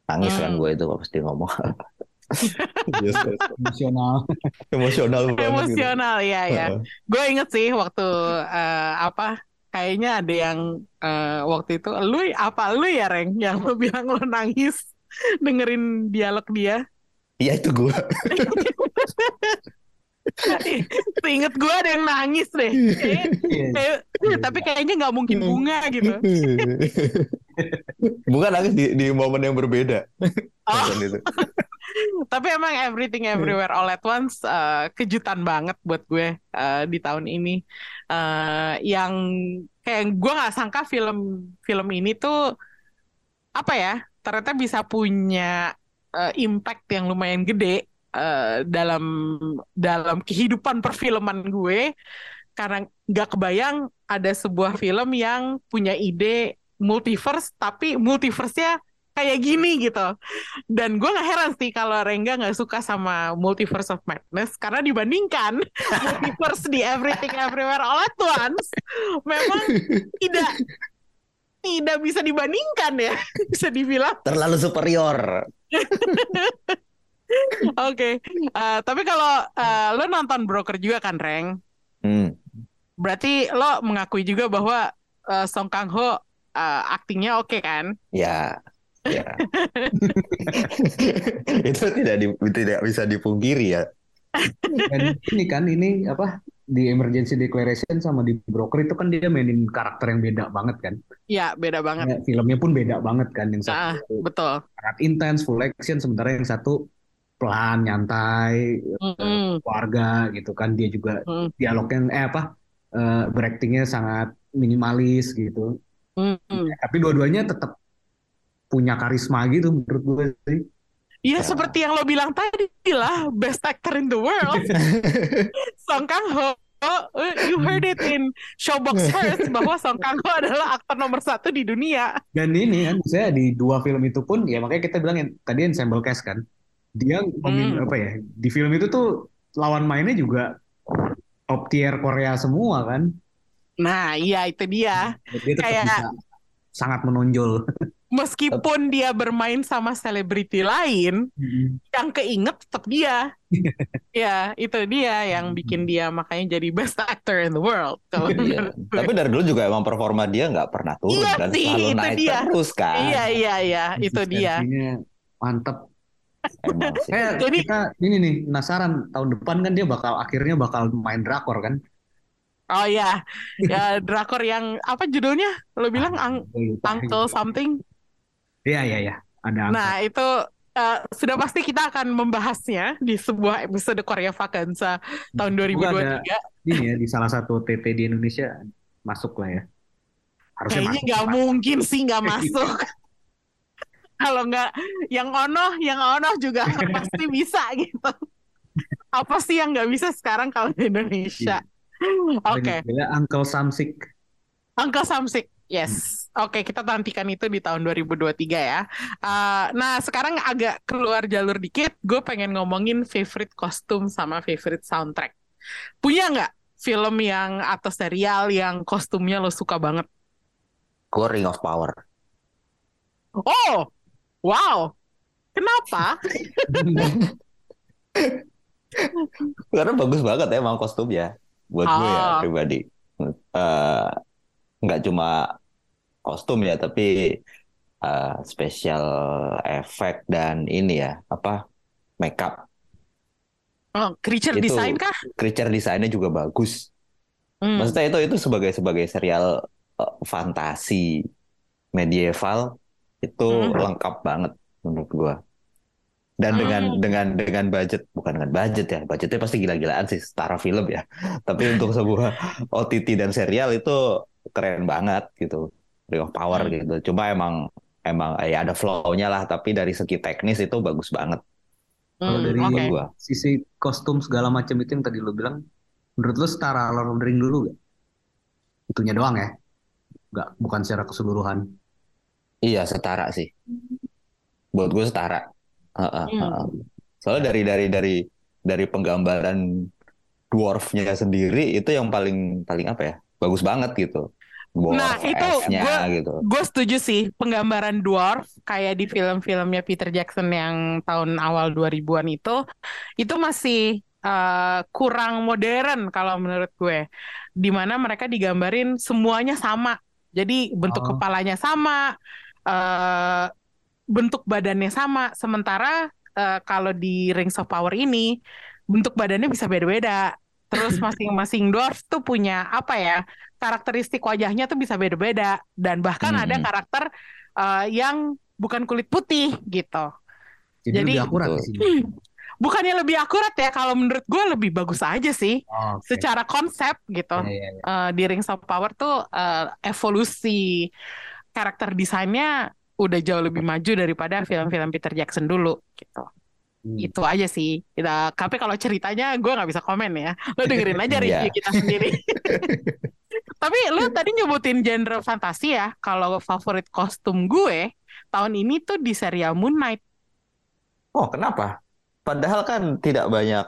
Nangis kan Hmm. gue itu pas dia ngomong. <laughs> Yes, yes. emosional. Emosional banget gitu. Emosional, ya, ya. Heeh. Gue inget sih waktu eh, apa? Kayaknya ada yang eh, waktu itu lu apa lu ya Reng yang lu bilang lu nangis <laughs> dengerin dialog dia. Iya itu gue. <laughs> Ingat gue ada yang nangis deh. Kayak- Iya. kayak- tapi kayaknya nggak mungkin bunga gitu. <laughs> Bukan nangis di, di momen yang berbeda. Oh, <laughs> tapi emang Everything Everywhere All at Once eh, kejutan banget buat gue eh, di tahun ini. Eh, yang kayak gue nggak sangka film film ini tuh apa ya ternyata bisa punya impact yang lumayan gede eh, dalam dalam kehidupan perfilman gue karena nggak kebayang ada sebuah film yang punya ide multiverse tapi multiverse-nya kayak gini gitu dan gue nggak heran sih kalau Rengga nggak suka sama Multiverse of Madness karena dibandingkan <laughs> multiverse di Everything Everywhere All at Once memang tidak tidak bisa dibandingkan ya <laughs> bisa dibilang Terlalu superior. <laughs> oke Eh, tapi kalau eh, lo nonton Broker juga kan Reng Hmm. berarti lo mengakui juga bahwa eh, Song Kang Ho eh, aktingnya oke kan Ya. Ya. <laughs> itu tidak di- tidak bisa dipungkiri ya. Dan ini kan ini apa di Emergency Declaration sama di Broker itu kan dia mainin karakter yang beda banget kan. Ya, beda banget. Ya, filmnya pun beda banget kan. Yang Ah, satu betul. sangat intens, full action, sementara yang satu pelan, nyantai, Mm-mm. keluarga gitu kan. Dia juga Mm. dialognya eh apa eh, beraktingnya sangat minimalis gitu. Mm-mm. Tapi dua-duanya tetap punya karisma gitu menurut gue sih. Iya Ya. seperti yang lo bilang tadi lah, best actor in the world, <laughs> Song Kang Ho. Oh, you heard it in Showbox First <laughs> bahwa Song Kang Ho adalah aktor nomor satu di dunia. Dan ini kan, saya di dua film itu pun, ya makanya kita bilang yang, tadi ensemble cast kan, dia Hmm. apa ya, di film itu tuh lawan mainnya juga top tier Korea semua kan, Nah, iya itu dia. dia Kayak- bisa sangat menonjol. <laughs> Meskipun dia bermain sama selebriti lain, yang keinget tetap dia. ya, itu dia yang bikin dia makanya jadi best actor in the world. Kalau Iya. Tapi dari dulu juga emang performa dia nggak pernah turun Iya kan, sih, selalu itu naik dia. terus kan. Iya, iya, iya, itu dia. Mantep. Emang sih. Eh, Jadi- kita ini nih penasaran tahun depan kan dia bakal akhirnya bakal main drakor kan? Oh ya, ya drakor yang apa judulnya? Lo bilang ang. Uncle something. Iya iya iya. Ada Nah, itu eh, sudah pasti kita akan membahasnya di sebuah episode Korea Vakansa tahun Semoga 2023. ada ini ya di salah satu TT di Indonesia masuk lah ya. Harusnya Kayaknya masuk, nggak mungkin sih nggak <laughs> masuk. Kalau nggak yang ono, yang ono juga pasti bisa gitu. Apa sih yang nggak bisa sekarang kalau di Indonesia? Oke, Banyak juga Uncle Samsik. Uncle Samsik. Yes. Oke, kita nantikan itu di tahun 2023 ya. Uh, nah, sekarang agak keluar jalur dikit. Gue pengen ngomongin favorite kostum sama favorite soundtrack. Punya nggak film yang atau serial yang kostumnya lo suka banget? Gue Ring of Power. Oh, wow. Kenapa? <laughs> Karena bagus banget ya emang kostumnya. Buat gue ya Ah. pribadi. Eh, nggak cuma kostum ya, tapi eh, special effect dan ini ya, apa, makeup. Oh, creature Itu- design kah? Creature desainnya juga bagus. Hmm. Maksudnya itu itu sebagai sebagai serial eh, fantasi medieval itu Hmm. lengkap banget menurut gua. Dan dengan Hmm. dengan dengan budget bukan dengan budget ya, budgetnya pasti gila-gilaan sih setara film ya. <laughs> Tapi untuk sebuah <laughs> OTT dan serial itu keren banget gitu. Ring of Power Hmm. gitu. Cuma emang emang ya ada flow-nya lah, tapi dari segi teknis itu bagus banget Kalau Hmm, dari oke. gua. sisi kostum segala macam itu yang tadi lo bilang, menurut lo setara Lord of the Ring dulu gak? Itunya doang ya? Nggak, bukan secara keseluruhan. Iya, setara sih. Buat gue setara. Heeh, Hmm. heeh. Soalnya dari dari dari dari penggambaran dwarfnya sendiri itu yang paling paling apa ya? Bagus banget gitu. Dwarf, Nah, itu gua- gitu. Gue setuju sih penggambaran dwarf kayak di film-filmnya Peter Jackson yang tahun awal 2000-an itu itu masih eh, kurang modern kalau menurut gue. Di mana mereka digambarin semuanya sama. Jadi bentuk Oh. kepalanya sama, eh, bentuk badannya sama. Sementara eh, kalau di Rings of Power ini bentuk badannya bisa beda-beda. Terus <laughs> masing-masing dwarf tuh punya apa ya? karakteristik wajahnya tuh bisa beda-beda dan bahkan ada Hmm. karakter uh, yang bukan kulit putih gitu. Jadi, Jadi- lebih akurat Betul. sini. Bukannya lebih akurat ya kalau menurut gue lebih bagus aja sih Oh, oke. secara konsep gitu. Iya, iya, iya. Uh, di Rings of Power tuh uh, evolusi karakter desainnya udah jauh lebih maju daripada film-film Peter Jackson dulu gitu. Hmm. Itu aja sih. Kita, tapi kalau ceritanya gue nggak bisa komen ya. Lo dengerin aja <laughs> review Iya. kita sendiri. <laughs> tapi lo tadi nyebutin genre fantasi ya. Kalau favorit kostum gue tahun ini tuh di serial Moon Knight. Oh, kenapa? Padahal kan tidak banyak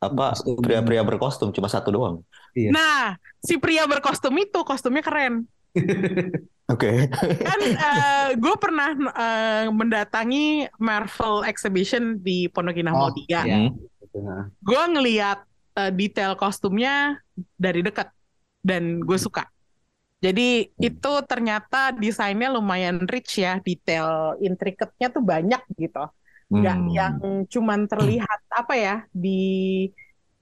apa pria-pria berkostum cuma satu doang. Iya. Nah, si pria berkostum itu kostumnya keren. <laughs> Oke. Kan eh, gue pernah eh, mendatangi Marvel Exhibition di Pondok Indah Oh, Mall 3. iya. Hmm. Gitu, nah. gue ngeliat eh, detail kostumnya dari dekat dan gue suka. Jadi itu ternyata desainnya lumayan rich ya, detail intricate-nya tuh banyak gitu. Nggak Hmm. yang cuman terlihat apa ya di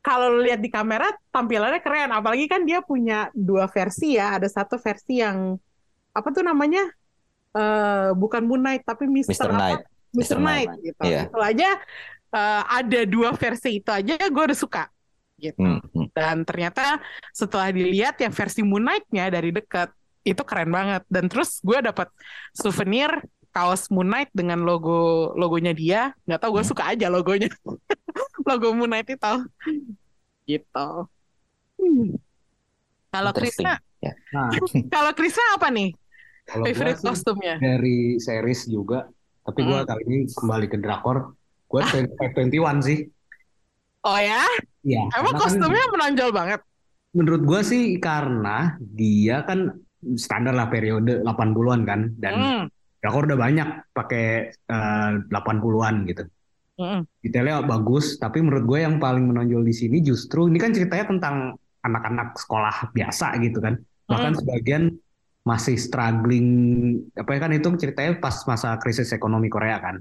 kalau lihat di kamera tampilannya keren apalagi kan dia punya dua versi ya ada satu versi yang apa tuh namanya eh bukan Moon Knight tapi Mr. Mr. apa? Knight. Mr. Mr. Knight gitu Iya. itu aja eh, ada dua versi itu aja gue udah suka gitu Hmm, hmm. dan ternyata setelah dilihat yang versi Moon Knight-nya dari dekat itu keren banget dan terus gue dapat souvenir kaos Moon Knight dengan logo logonya dia nggak tahu gue Hmm. suka aja logonya <laughs> logo Moon Knight itu gitu Hmm. kalau. Krisna Ya. Nah, kalau Krisna apa nih kalau favorite kostumnya dari series juga, tapi gua Hmm. kali ini kembali ke drakor. Gua 21 sih. oh ya Iya, emang kan kostumnya menonjol banget menurut gua sih karena dia kan standar lah periode 80-an kan dan Hmm. drakor udah banyak pakai eh, 80-an gitu. Hmm. Detailnya bagus, tapi menurut gue yang paling menonjol di sini justru ini kan ceritanya tentang anak-anak sekolah biasa gitu kan. Bahkan sebagian masih struggling apa ya kan itu ceritanya pas masa krisis ekonomi Korea kan.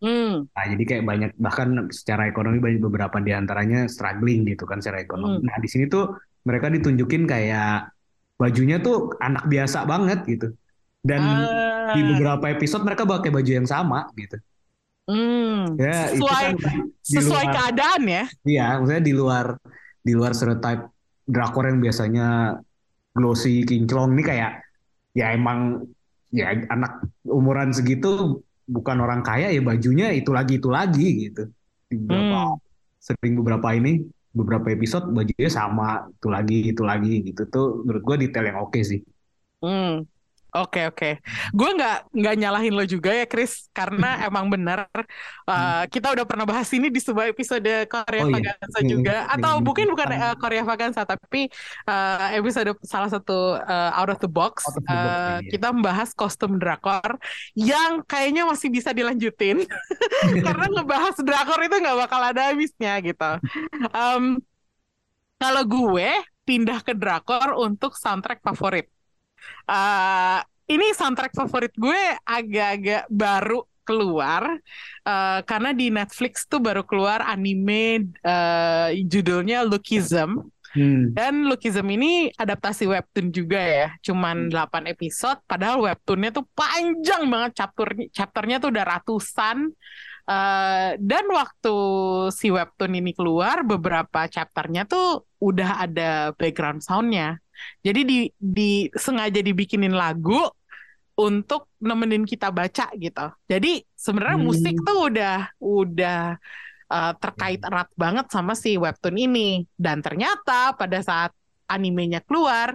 Hmm. Nah, jadi kayak banyak bahkan secara ekonomi banyak beberapa di antaranya struggling gitu kan secara ekonomi. Hmm. Nah, di sini tuh mereka ditunjukin kayak bajunya tuh anak biasa banget gitu. Dan Ah. di beberapa episode mereka pakai baju yang sama gitu. Hmm. Ya, itu sesuai kan sesuai luar- keadaan ya Iya, maksudnya di luar di luar stereotype drakor yang biasanya glossy, kinclong ini kayak ya emang ya anak umuran segitu bukan orang kaya ya bajunya itu lagi itu lagi gitu. Di beberapa Hmm. sering beberapa ini beberapa episode bajunya sama itu lagi itu lagi gitu tuh menurut gua detail yang oke sih. Hmm. Oke oke, gue nggak nggak nyalahin lo juga ya Chris, karena <laughs> emang benar uh, kita udah pernah bahas ini di sebuah episode Korea. Oh, iya. Vaganza Hmm, juga, hmm, atau hmm, mungkin bukan uh, Korea Vaganza tapi uh, episode salah satu uh, out of the box, of the box, uh, iya. kita membahas kostum drakor yang kayaknya masih bisa dilanjutin <laughs> karena <laughs> ngebahas drakor itu nggak bakal ada habisnya gitu. Um, kalau gue pindah ke drakor untuk soundtrack favorit. Eh, ini soundtrack favorit gue agak-agak baru keluar eh, karena di Netflix tuh baru keluar anime eh, judulnya Lookism. Hmm. dan Lookism ini adaptasi webtoon juga ya cuman 8 episode padahal webtoonnya tuh panjang banget chapter chapternya tuh udah ratusan. Eh, dan waktu si webtoon ini keluar beberapa chapternya tuh udah ada background soundnya jadi di, di sengaja dibikinin lagu untuk nemenin kita baca gitu. Jadi sebenarnya Hmm. musik tuh udah udah uh, terkait erat banget sama si webtoon ini. Dan ternyata pada saat animenya keluar,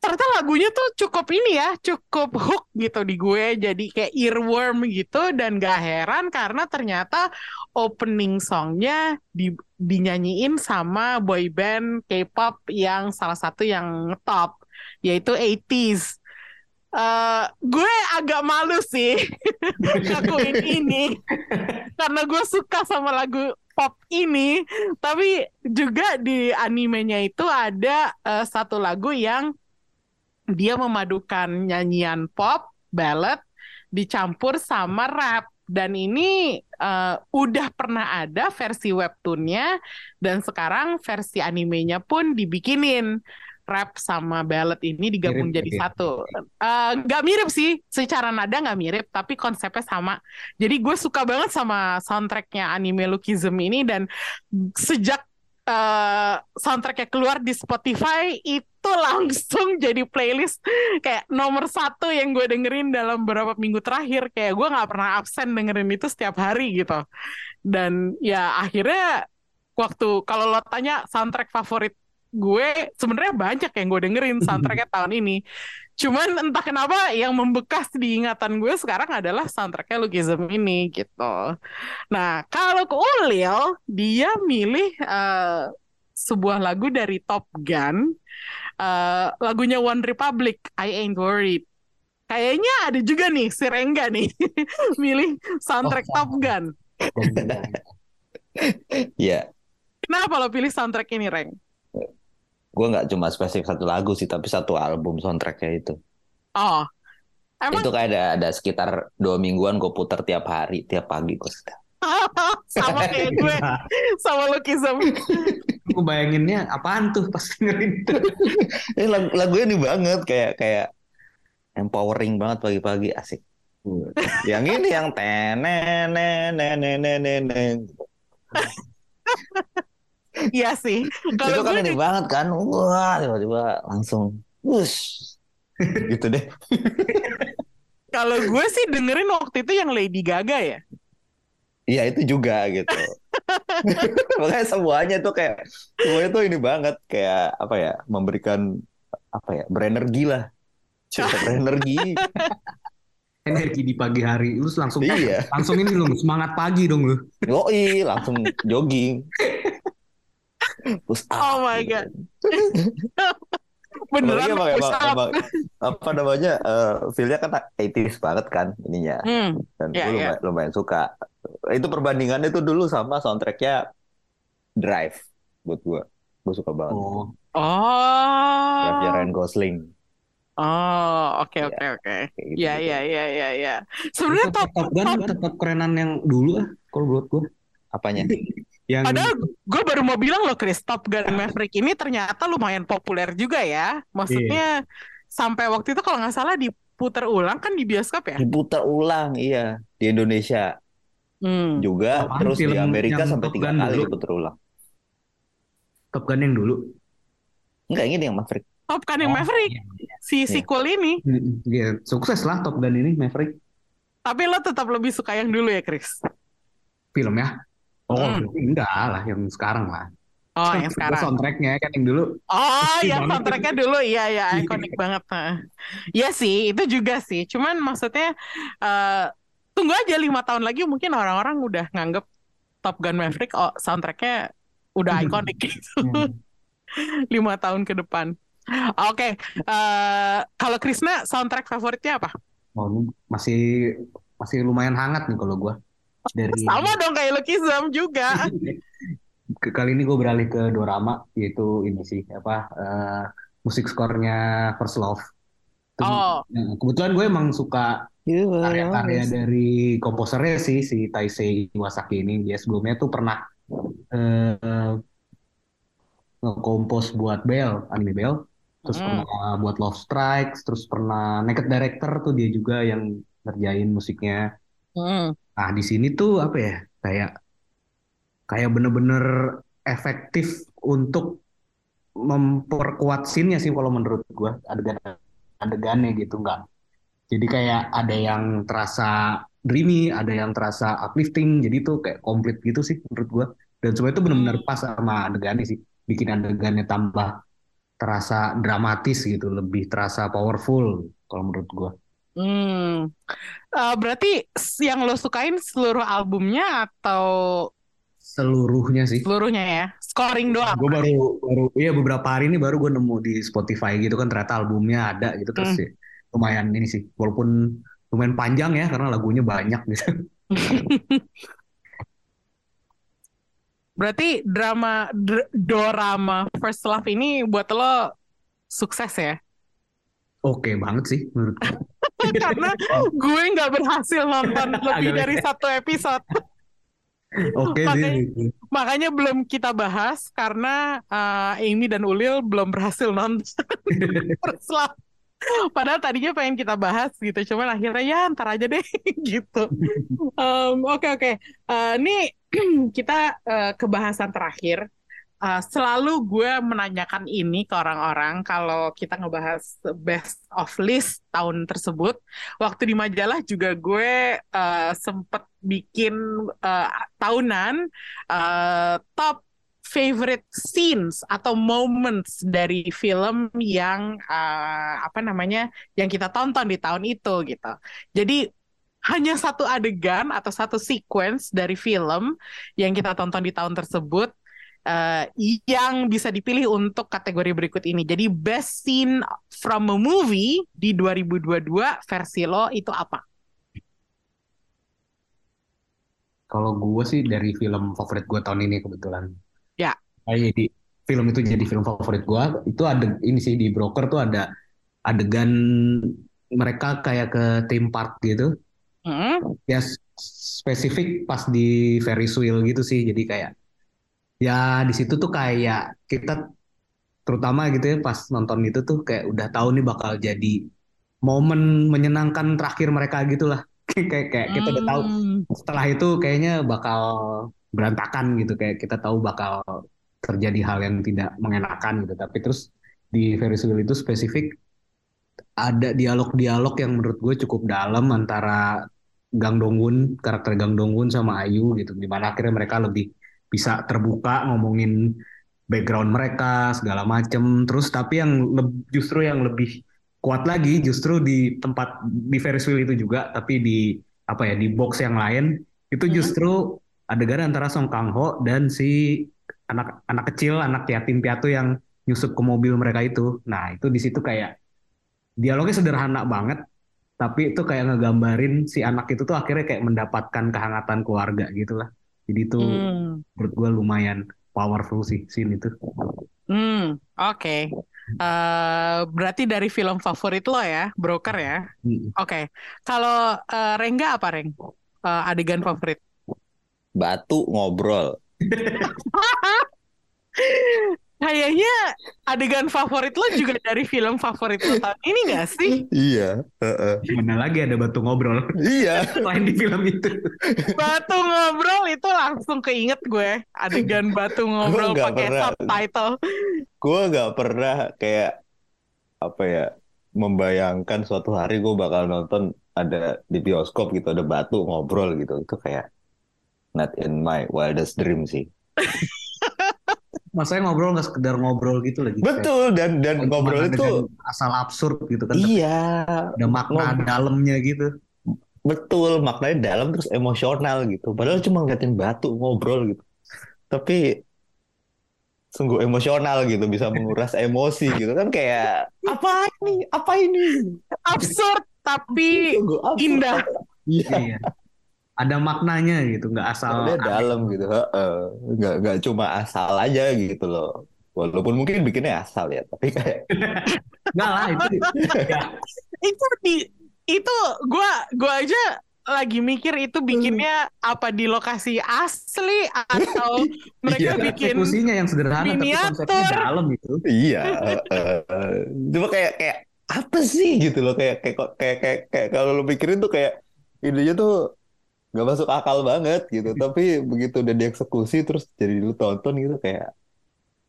ternyata lagunya tuh cukup ini ya, cukup hook gitu di gue. Jadi kayak earworm gitu dan gak heran karena ternyata opening songnya di, dinyanyiin sama boy band K-pop yang salah satu yang top yaitu 80s. Eh, gue agak malu sih <laughs> ngakuin ini karena gue suka sama lagu pop ini tapi juga di animenya itu ada eh, satu lagu yang dia memadukan nyanyian pop ballad dicampur sama rap dan ini eh, udah pernah ada versi webtoonnya dan sekarang versi animenya pun dibikinin rap sama ballad ini digabung Mirip jadi berarti ya? satu. Eh, Nggak mirip sih, secara nada nggak mirip, tapi konsepnya sama. Jadi gue suka banget sama soundtracknya anime Lookism ini dan sejak eh, soundtracknya keluar di Spotify itu langsung jadi playlist kayak nomor satu yang gue dengerin dalam beberapa minggu terakhir. Kayak gue nggak pernah absen dengerin itu setiap hari gitu. Dan ya akhirnya waktu kalau lo tanya soundtrack favorit gue sebenarnya banyak yang gue dengerin <laughs> soundtracknya tahun ini. Cuman entah kenapa yang membekas di ingatan gue sekarang adalah soundtracknya Lookism ini gitu. Nah kalau ke Ulil dia milih eh, sebuah lagu dari Top Gun, eh, lagunya One Republic, I Ain't Worried. Kayaknya ada juga nih si Rengga nih <laughs> milih soundtrack Oh, Top Gun. Iya, <laughs> Kenapa lo pilih soundtrack ini Reng? gue nggak cuma spesifik satu lagu sih, tapi satu album soundtracknya itu. Oh, emang Itu kayak ada, ada sekitar dua mingguan gue puter tiap hari, tiap pagi gue <laughs> sama kayak gue, sama Lukism gue bayanginnya apaan tuh pas <laughs> dengerin itu. <laughs> eh, lagu, lagunya nih banget kayak kayak empowering banget pagi-pagi asik. yang ini yang <laughs> tenen Iya sih. Kalau itu kan ini banget kan, wah tiba-tiba langsung Bus. gitu deh. Kalau gue sih dengerin waktu itu yang Lady Gaga ya. Iya itu juga gitu. <laughs> Makanya semuanya tuh kayak semuanya tuh ini banget kayak apa ya memberikan apa ya berenergi lah. Cukup <laughs> berenergi. Energi di pagi hari. Lu langsung Iya. langsung ini lu semangat pagi dong lu. Yoi langsung jogging. Push up, Oh my. God. <laughs> Beneran emang, push emang, up. emang, apa namanya eh feel-nya kan 80s banget kan ininya Hmm. dan Iya, gue lumayan, lumayan suka itu perbandingannya tuh dulu sama soundtracknya Drive buat gue gue suka banget Oh, Oh. Drive Ryan Gosling Oh, oke Iya. oke oke. Ya ya ya ya ya. Sebenarnya Top, top Top Gun tetap kerenan yang dulu ah kalau buat gue. apanya <laughs> Yang Padahal gue baru mau bilang loh Chris, Top Gun Maverick ini ternyata lumayan populer juga ya. Maksudnya sampai waktu itu kalau nggak salah diputar ulang kan di bioskop ya. diputar ulang iya di Indonesia Hmm. juga Apaan terus di film Amerika sampai tiga kali dulu? diputar ulang Top Gun yang dulu. enggak ini yang Maverick Top Gun yang Oh, Maverick iya. si Iya. sequel ini. Mm, Iya, sukses lah Top Gun ini Maverick Tapi lo tetap lebih suka yang dulu ya Chris. filmnya. Oh, Hmm. enggak lah yang sekarang lah. Oh <laughs> yang sekarang. soundtracknya kan yang dulu. Oh, <laughs> Iya yang soundtracknya dulu, iya ya, ikonik banget. Iya sih, itu juga sih. Cuman maksudnya eh, tunggu aja lima tahun lagi mungkin orang-orang udah nganggep Top Gun Maverick oh, soundtracknya udah Hmm. ikonik <laughs> gitu. Hmm. lima tahun ke depan. Oke, eh, kalau Krisna soundtrack favoritnya apa? Oh, masih masih lumayan hangat nih kalau gua. Dari <laughs> Sama dong kayak Lukism juga. <laughs> kali ini gue beralih ke dorama yaitu ini sih apa eh, musik skornya First Love. Oh. Nah, kebetulan gue emang suka karya-karya dari komposernya sih si Taisei Iwasaki ini. Dia sebelumnya tuh pernah eh, ngekompos buat Bell, anime Bell. Terus Hmm. pernah buat Love Strikes, terus pernah Naked Director tuh dia juga yang ngerjain musiknya. Hmm. Nah, di sini tuh apa ya? Kayak kayak bener-bener efektif untuk memperkuat scene-nya sih kalau menurut gua adegan adegannya gitu enggak. Jadi kayak ada yang terasa dreamy, ada yang terasa uplifting, jadi tuh kayak komplit gitu sih menurut gua. Dan semua itu benar-benar Hmm. pas sama adegannya sih, bikin adegannya tambah terasa dramatis gitu, lebih terasa powerful kalau menurut gua. Hmm. Eh, berarti yang lo sukain seluruh albumnya atau Seluruhnya sih. seluruhnya ya? Scoring doang. Gue baru baru iya beberapa hari ini baru gue nemu di Spotify gitu kan ternyata albumnya ada gitu terus Hmm. sih lumayan ini sih walaupun lumayan panjang ya karena lagunya banyak gitu. <laughs> Berarti drama dr- dorama First Love ini buat lo sukses ya? Oke banget sih menurut gue. <laughs> Karena gue nggak berhasil nonton <laughs> lebih dari satu episode. Oke Makanya- sih. gitu. Makanya belum kita bahas karena eh, Amy dan Ulil belum berhasil nonton First Love. Padahal tadinya pengen kita bahas gitu, cuman akhirnya ya ntar aja deh <laughs> gitu. Oke oke, Eh, ini <clears throat> kita eh, ke bahasan terakhir. Eh, selalu gue menanyakan ini ke orang-orang kalau kita ngebahas best of list tahun tersebut. Waktu di majalah juga gue eh, sempet bikin eh, tahunan eh, top favorite scenes atau moments dari film yang eh, apa namanya yang kita tonton di tahun itu gitu. Jadi hanya satu adegan atau satu sequence dari film yang kita tonton di tahun tersebut eh, yang bisa dipilih untuk kategori berikut ini. Jadi best scene from a movie di 2022 versi lo itu apa? Kalau gue sih dari film favorit gue tahun ini kebetulan. Ya. Ah, jadi film itu jadi film favorit gue. Itu ada ini sih di Broker tuh ada adegan mereka kayak ke theme park gitu. Hmm? Ya spesifik pas di Ferris wheel gitu sih. Jadi kayak ya di situ tuh kayak kita terutama gitu ya pas nonton itu tuh kayak udah tahu nih bakal jadi momen menyenangkan terakhir mereka gitulah. <laughs> kayak kayak kita udah tahu Hmm. setelah itu kayaknya bakal berantakan gitu. Kayak kita tahu bakal terjadi hal yang tidak mengenakan gitu. Tapi terus di Ferris wheel itu spesifik ada dialog-dialog yang menurut gue cukup dalam antara Gang Dongwon karakter Gang Dongwon sama Ayu gitu. Di mana akhirnya mereka lebih bisa terbuka ngomongin background mereka segala macem. Terus tapi yang justru yang lebih kuat lagi justru di tempat di Ferris wheel itu juga tapi di apa ya di box yang lain itu Mhm. justru adegan antara Song Kang Ho dan si anak anak kecil anak yatim piatu yang nyusup ke mobil mereka itu nah itu di situ kayak dialognya sederhana banget tapi itu kayak ngegambarin si anak itu tuh akhirnya kayak mendapatkan kehangatan keluarga gitu lah jadi itu Hmm. menurut gue lumayan powerful sih scene itu Hmm, oke. Eh, berarti dari film favorit lo ya, Broker ya. Mm. Oke. Kalau eh, Rengga apa Reng? Eh, adegan favorit? Batu ngobrol. <laughs> Kayaknya adegan favorit lo juga dari film favorit lo tahun ini gak sih? Iya. heeh. mana lagi ada batu ngobrol Iya. <laughs> selain di film itu Batu ngobrol itu langsung keinget gue. Adegan batu ngobrol pakai pernah. subtitle. Gue nggak pernah kayak apa ya membayangkan suatu hari gue bakal nonton ada di bioskop gitu ada batu ngobrol gitu itu kayak not in my wildest dream sih. <laughs> Masanya ngobrol nggak sekedar ngobrol gitu lagi. Betul dan dan ngobrol itu asal absurd gitu kan. iya Ada makna Ngobrol. dalamnya gitu. betul maknanya dalam terus emosional gitu. Padahal cuma ngeliatin batu ngobrol gitu. Tapi sungguh emosional gitu bisa menguras <laughs> emosi gitu kan kayak apa ini apa ini Absurd tapi absurd. indah. Iya. Ada maknanya gitu, nggak asal Dia aneh. dalam gitu, heeh. Nggak nggak cuma asal aja gitu loh. Walaupun mungkin bikinnya asal ya, tapi kayak <laughs> Nggak lah itu. ya, <laughs> itu di itu gua gua aja lagi mikir itu bikinnya apa di lokasi asli atau <laughs> mereka Iya. bikin eksekusinya yang sederhana tapi miniatur. konsepnya dalam gitu. iya. Cuma kayak kayak apa sih gitu loh kayak kayak kayak kayak, kayak kalau lo pikirin tuh kayak idenya tuh nggak masuk akal banget gitu. <laughs> Tapi begitu udah dieksekusi terus jadi lu tonton gitu kayak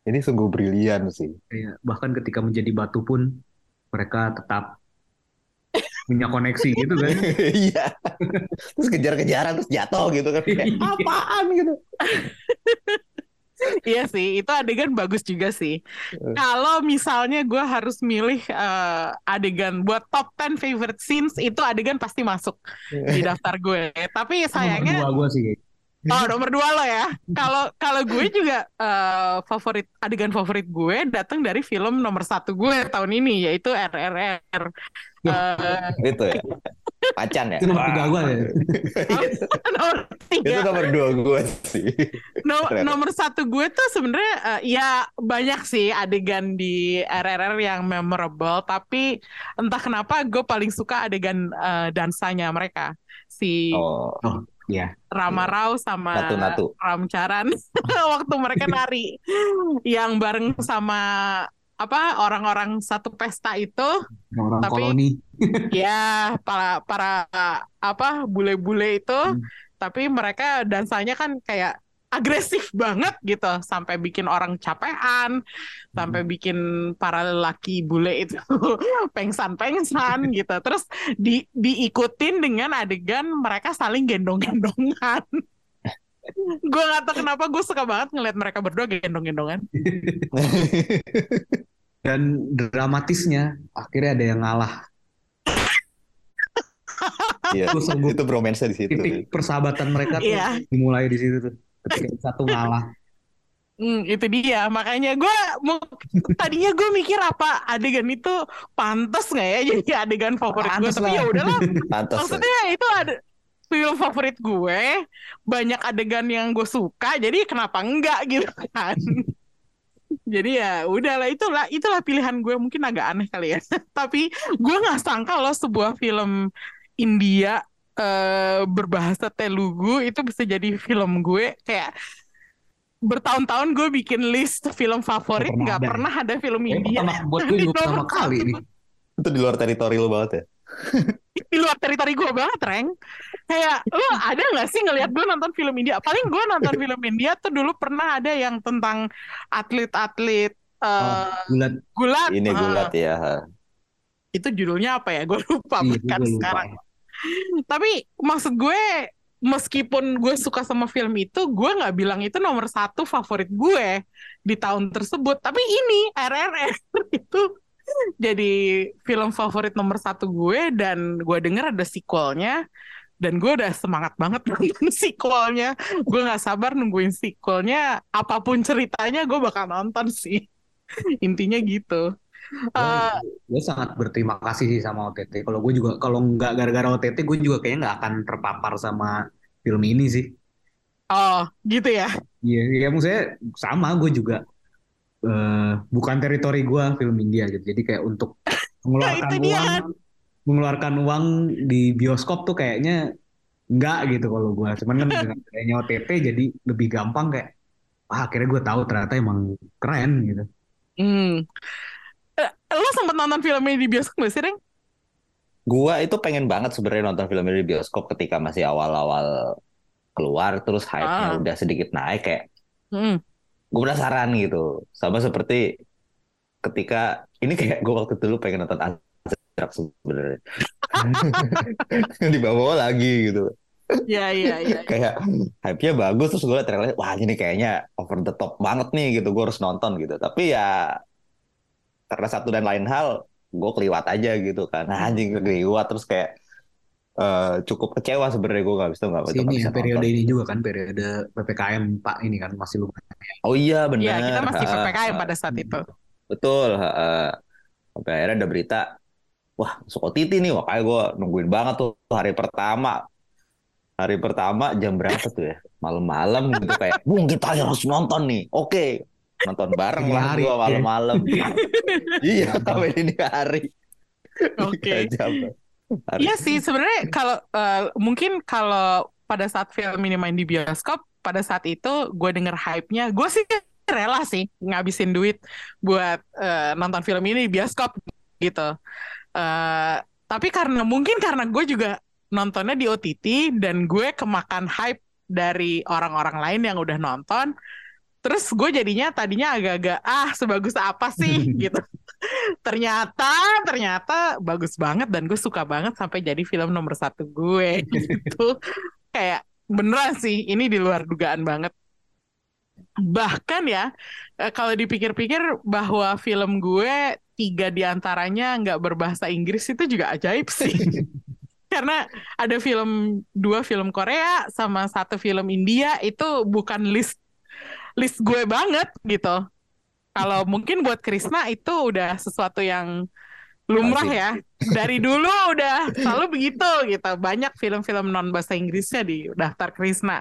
ini sungguh brilian sih. Kayak bahkan ketika menjadi batu pun mereka tetap <laughs> punya koneksi gitu kan. <laughs> Iya. Terus kejar-kejaran terus jatuh gitu kan kayak apaan gitu. Iya sih, itu adegan bagus juga sih. Eh. Kalau misalnya gue harus milih eh, adegan buat top 10 favorite scenes, itu adegan pasti masuk di daftar gue. Tapi sayangnya, Nomor dua gue sih. oh nomor dua lo ya. Kalau kalau gue juga eh, favorit adegan favorit gue datang dari film nomor satu gue tahun ini yaitu RRR. Eh, Itu ya. Macan ya. Itu nomor tiga gue ya. <laughs> nomor Itu tiga. nomor dua gue sih. No- nomor satu gue tuh sebenarnya eh, ya banyak sih adegan di RRR yang memorable, tapi entah kenapa gue paling suka adegan eh, dansanya mereka si Oh, Iya. Rama Rao sama Natu-natu. Ram Charan <laughs> waktu mereka nari yang bareng sama apa orang-orang satu pesta itu Orang Tapi- koloni. <laughs> ya para para apa bule-bule itu Hmm. tapi mereka dansanya kan kayak agresif banget gitu sampai bikin orang capean sampai bikin para lelaki bule itu <laughs> pengsan-pengsan <laughs> gitu terus di diikutin dengan adegan mereka saling gendong-gendongan gue gak tau kenapa gue suka banget ngeliat mereka berdua gendong-gendongan <laughs> Dan dramatisnya akhirnya ada yang ngalah. Iya. Itu bromance di situ. titik persahabatan mereka tuh Iya. dimulai di situ tuh. Ketika satu ngalah. Hmm, itu dia makanya gue mau tadinya gue mikir apa adegan itu pantas nggak ya jadi adegan favorit gue tapi ya udahlah Pantas. maksudnya itu ada film favorit gue banyak adegan yang gue suka jadi kenapa enggak gitu kan? <laughs> Jadi ya udahlah itulah itulah pilihan gue mungkin agak aneh kali ya. <laughs> Tapi gue nggak sangka loh sebuah film India eh, berbahasa Telugu itu bisa jadi film gue. Kayak bertahun-tahun gue bikin list film favorit Nggak pernah pernah ada film India. pertama <laughs> buat gue juga pertama kali nih. Itu di luar teritori lo banget ya. Di luar teritori gue banget, Reng. Kayak lo ada nggak sih ngelihat gue nonton film India? Paling gue nonton <laughs> film India tuh dulu pernah ada yang tentang atlet-atlet Oh, eh, bulat. gulat. Ini Eh, gulat ya. itu judulnya apa ya? Gue lupa Iya, bahkan gue lupa. sekarang. Tapi maksud gue meskipun gue suka sama film itu, gue nggak bilang itu nomor satu favorit gue di tahun tersebut. Tapi ini RRR <laughs> itu jadi film favorit nomor satu gue dan gue denger ada sequelnya dan gue udah semangat banget <laughs> nonton sequelnya. Gue nggak sabar nungguin sequelnya. Apa pun ceritanya gue bakal nonton sih. <laughs> Intinya gitu. Eh, gue sangat berterima kasih sih sama OTT. Kalau gue juga kalau nggak gara-gara OTT, gue juga kayaknya nggak akan terpapar sama film ini sih. oh, gitu ya. Iya, ya maksudnya sama. Gue juga eh, bukan teritori gue film India gitu. Jadi kayak untuk <laughs> mengeluarkan dia uang, kan. mengeluarkan uang di bioskop tuh kayaknya nggak gitu kalau gue. Cuman kan dengan <laughs> adanya OTT jadi lebih gampang kayak, ah akhirnya gue tahu ternyata emang keren gitu. Hmm. Eh, lo sempet nonton film ini di bioskop gak sih, Reng? Gua itu pengen banget sebenarnya nonton film ini di bioskop ketika masih awal-awal keluar terus hype-nya Ah. udah sedikit naik kayak Hmm. Gue penasaran gitu. Sama seperti ketika ini kayak gue waktu dulu pengen nonton Azrak sebenarnya. <laughs> Dibawa lagi gitu. Ya, ya, ya. Kayak hype-nya bagus terus gue liat trailer, wah ini kayaknya over the top banget nih gitu. Gue harus nonton gitu. Tapi ya karena satu dan lain hal gue keliwat aja gitu kan. Nah, <laughs> anjing keliwat terus kayak eh, cukup kecewa sebenarnya gue nggak bisa nggak nggak ini bisa ya, periode nonton. ini juga kan periode PPKM Pak ini kan masih lumayan. Oh iya benar. Ya, kita masih PPKM pada saat itu. Betul. ha. Sampai akhirnya ada berita, wah masuk OTT nih, makanya gue nungguin banget tuh hari pertama. Hari pertama jam berapa tuh ya? Malam-malam gitu kayak, Bung kita harus nonton nih. Oke, nonton bareng lah hari, gue malam-malam. <laughs> iya, sampai ini hari. Oke. Hari. Iya sih, sebenarnya kalau eh, mungkin kalau pada saat film ini main di bioskop, pada saat itu gue denger hype-nya, gue sih rela sih ngabisin duit buat eh, nonton film ini di bioskop gitu. Eh, tapi karena mungkin karena gue juga nontonnya di OTT dan gue kemakan hype dari orang-orang lain yang udah nonton, terus gue jadinya tadinya agak-agak ah sebagus apa sih <laughs> gitu. Ternyata ternyata bagus banget dan gue suka banget sampai jadi film nomor satu gue <laughs> gitu. Kayak beneran sih ini di luar dugaan banget. Bahkan ya eh, kalau dipikir-pikir bahwa film gue tiga di antaranya nggak berbahasa Inggris itu juga ajaib sih. <laughs> Karena ada film dua film Korea sama satu film India itu bukan list list gue banget gitu kalau mungkin buat Krisna itu udah sesuatu yang lumrah ya. Dari dulu udah selalu begitu gitu. Banyak film-film non bahasa Inggrisnya di daftar Krisna.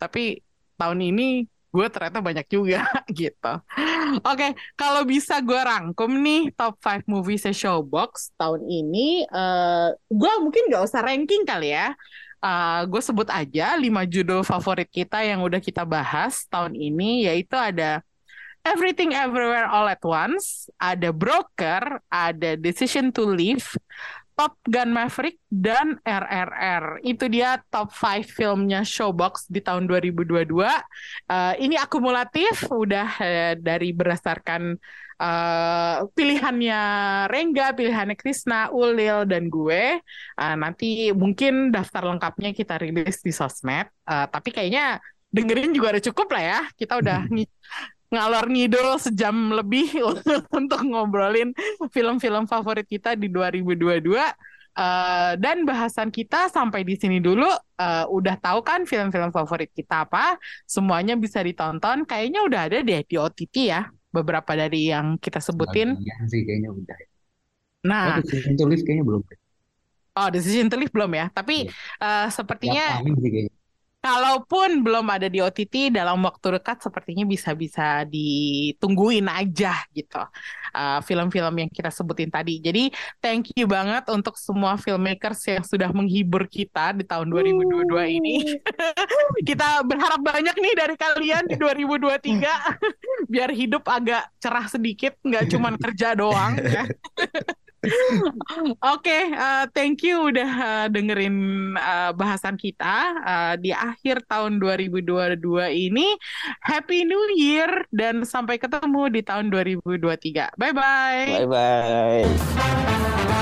Tapi tahun ini gue ternyata banyak juga <laughs> gitu. Oke, kalau bisa gue rangkum nih top 5 movies Showbox tahun ini, eh gue mungkin gak usah ranking kali ya. Eh gue sebut aja 5 judul favorit kita yang udah kita bahas tahun ini, yaitu ada Everything Everywhere All at Once, ada Broker, ada Decision to Leave, Top Gun Maverick, dan RRR. Itu dia top 5 filmnya Showbox di tahun 2022. Eh, ini akumulatif, udah eh, dari berdasarkan eh, pilihannya Rengga, pilihannya Krisna, Ulil, dan gue. Eh, nanti mungkin daftar lengkapnya kita rilis di sosmed. Eh, tapi kayaknya dengerin juga udah cukup lah ya. Kita udah <laughs> ngalor ngidul sejam lebih <laughs> untuk ngobrolin film-film favorit kita di 2022. Eh, dan bahasan kita sampai di sini dulu. Eh, udah tahu kan film-film favorit kita apa? Semuanya bisa ditonton. Kayaknya udah ada deh di OTT ya. Beberapa dari yang kita sebutin. Sih kayaknya udah. Nah, Oh, Decision to Live kayaknya belum. oh Decision to Leave belum ya. Tapi eh, Tiap sepertinya tahun sih kayaknya. Kalaupun belum ada di OTT dalam waktu dekat sepertinya bisa-bisa ditungguin aja gitu uh, film-film yang kita sebutin tadi. Jadi thank you banget untuk semua filmmakers yang sudah menghibur kita di tahun 2022 ini. <laughs> kita berharap banyak nih dari kalian di 2023 <laughs> biar hidup agak cerah sedikit, nggak cuma kerja doang ya. <laughs> <laughs> Oke, okay, uh, thank you udah uh, dengerin uh, bahasan kita uh, di akhir tahun 2022 ini. Happy New Year dan sampai ketemu di tahun 2023. Bye bye. Bye bye.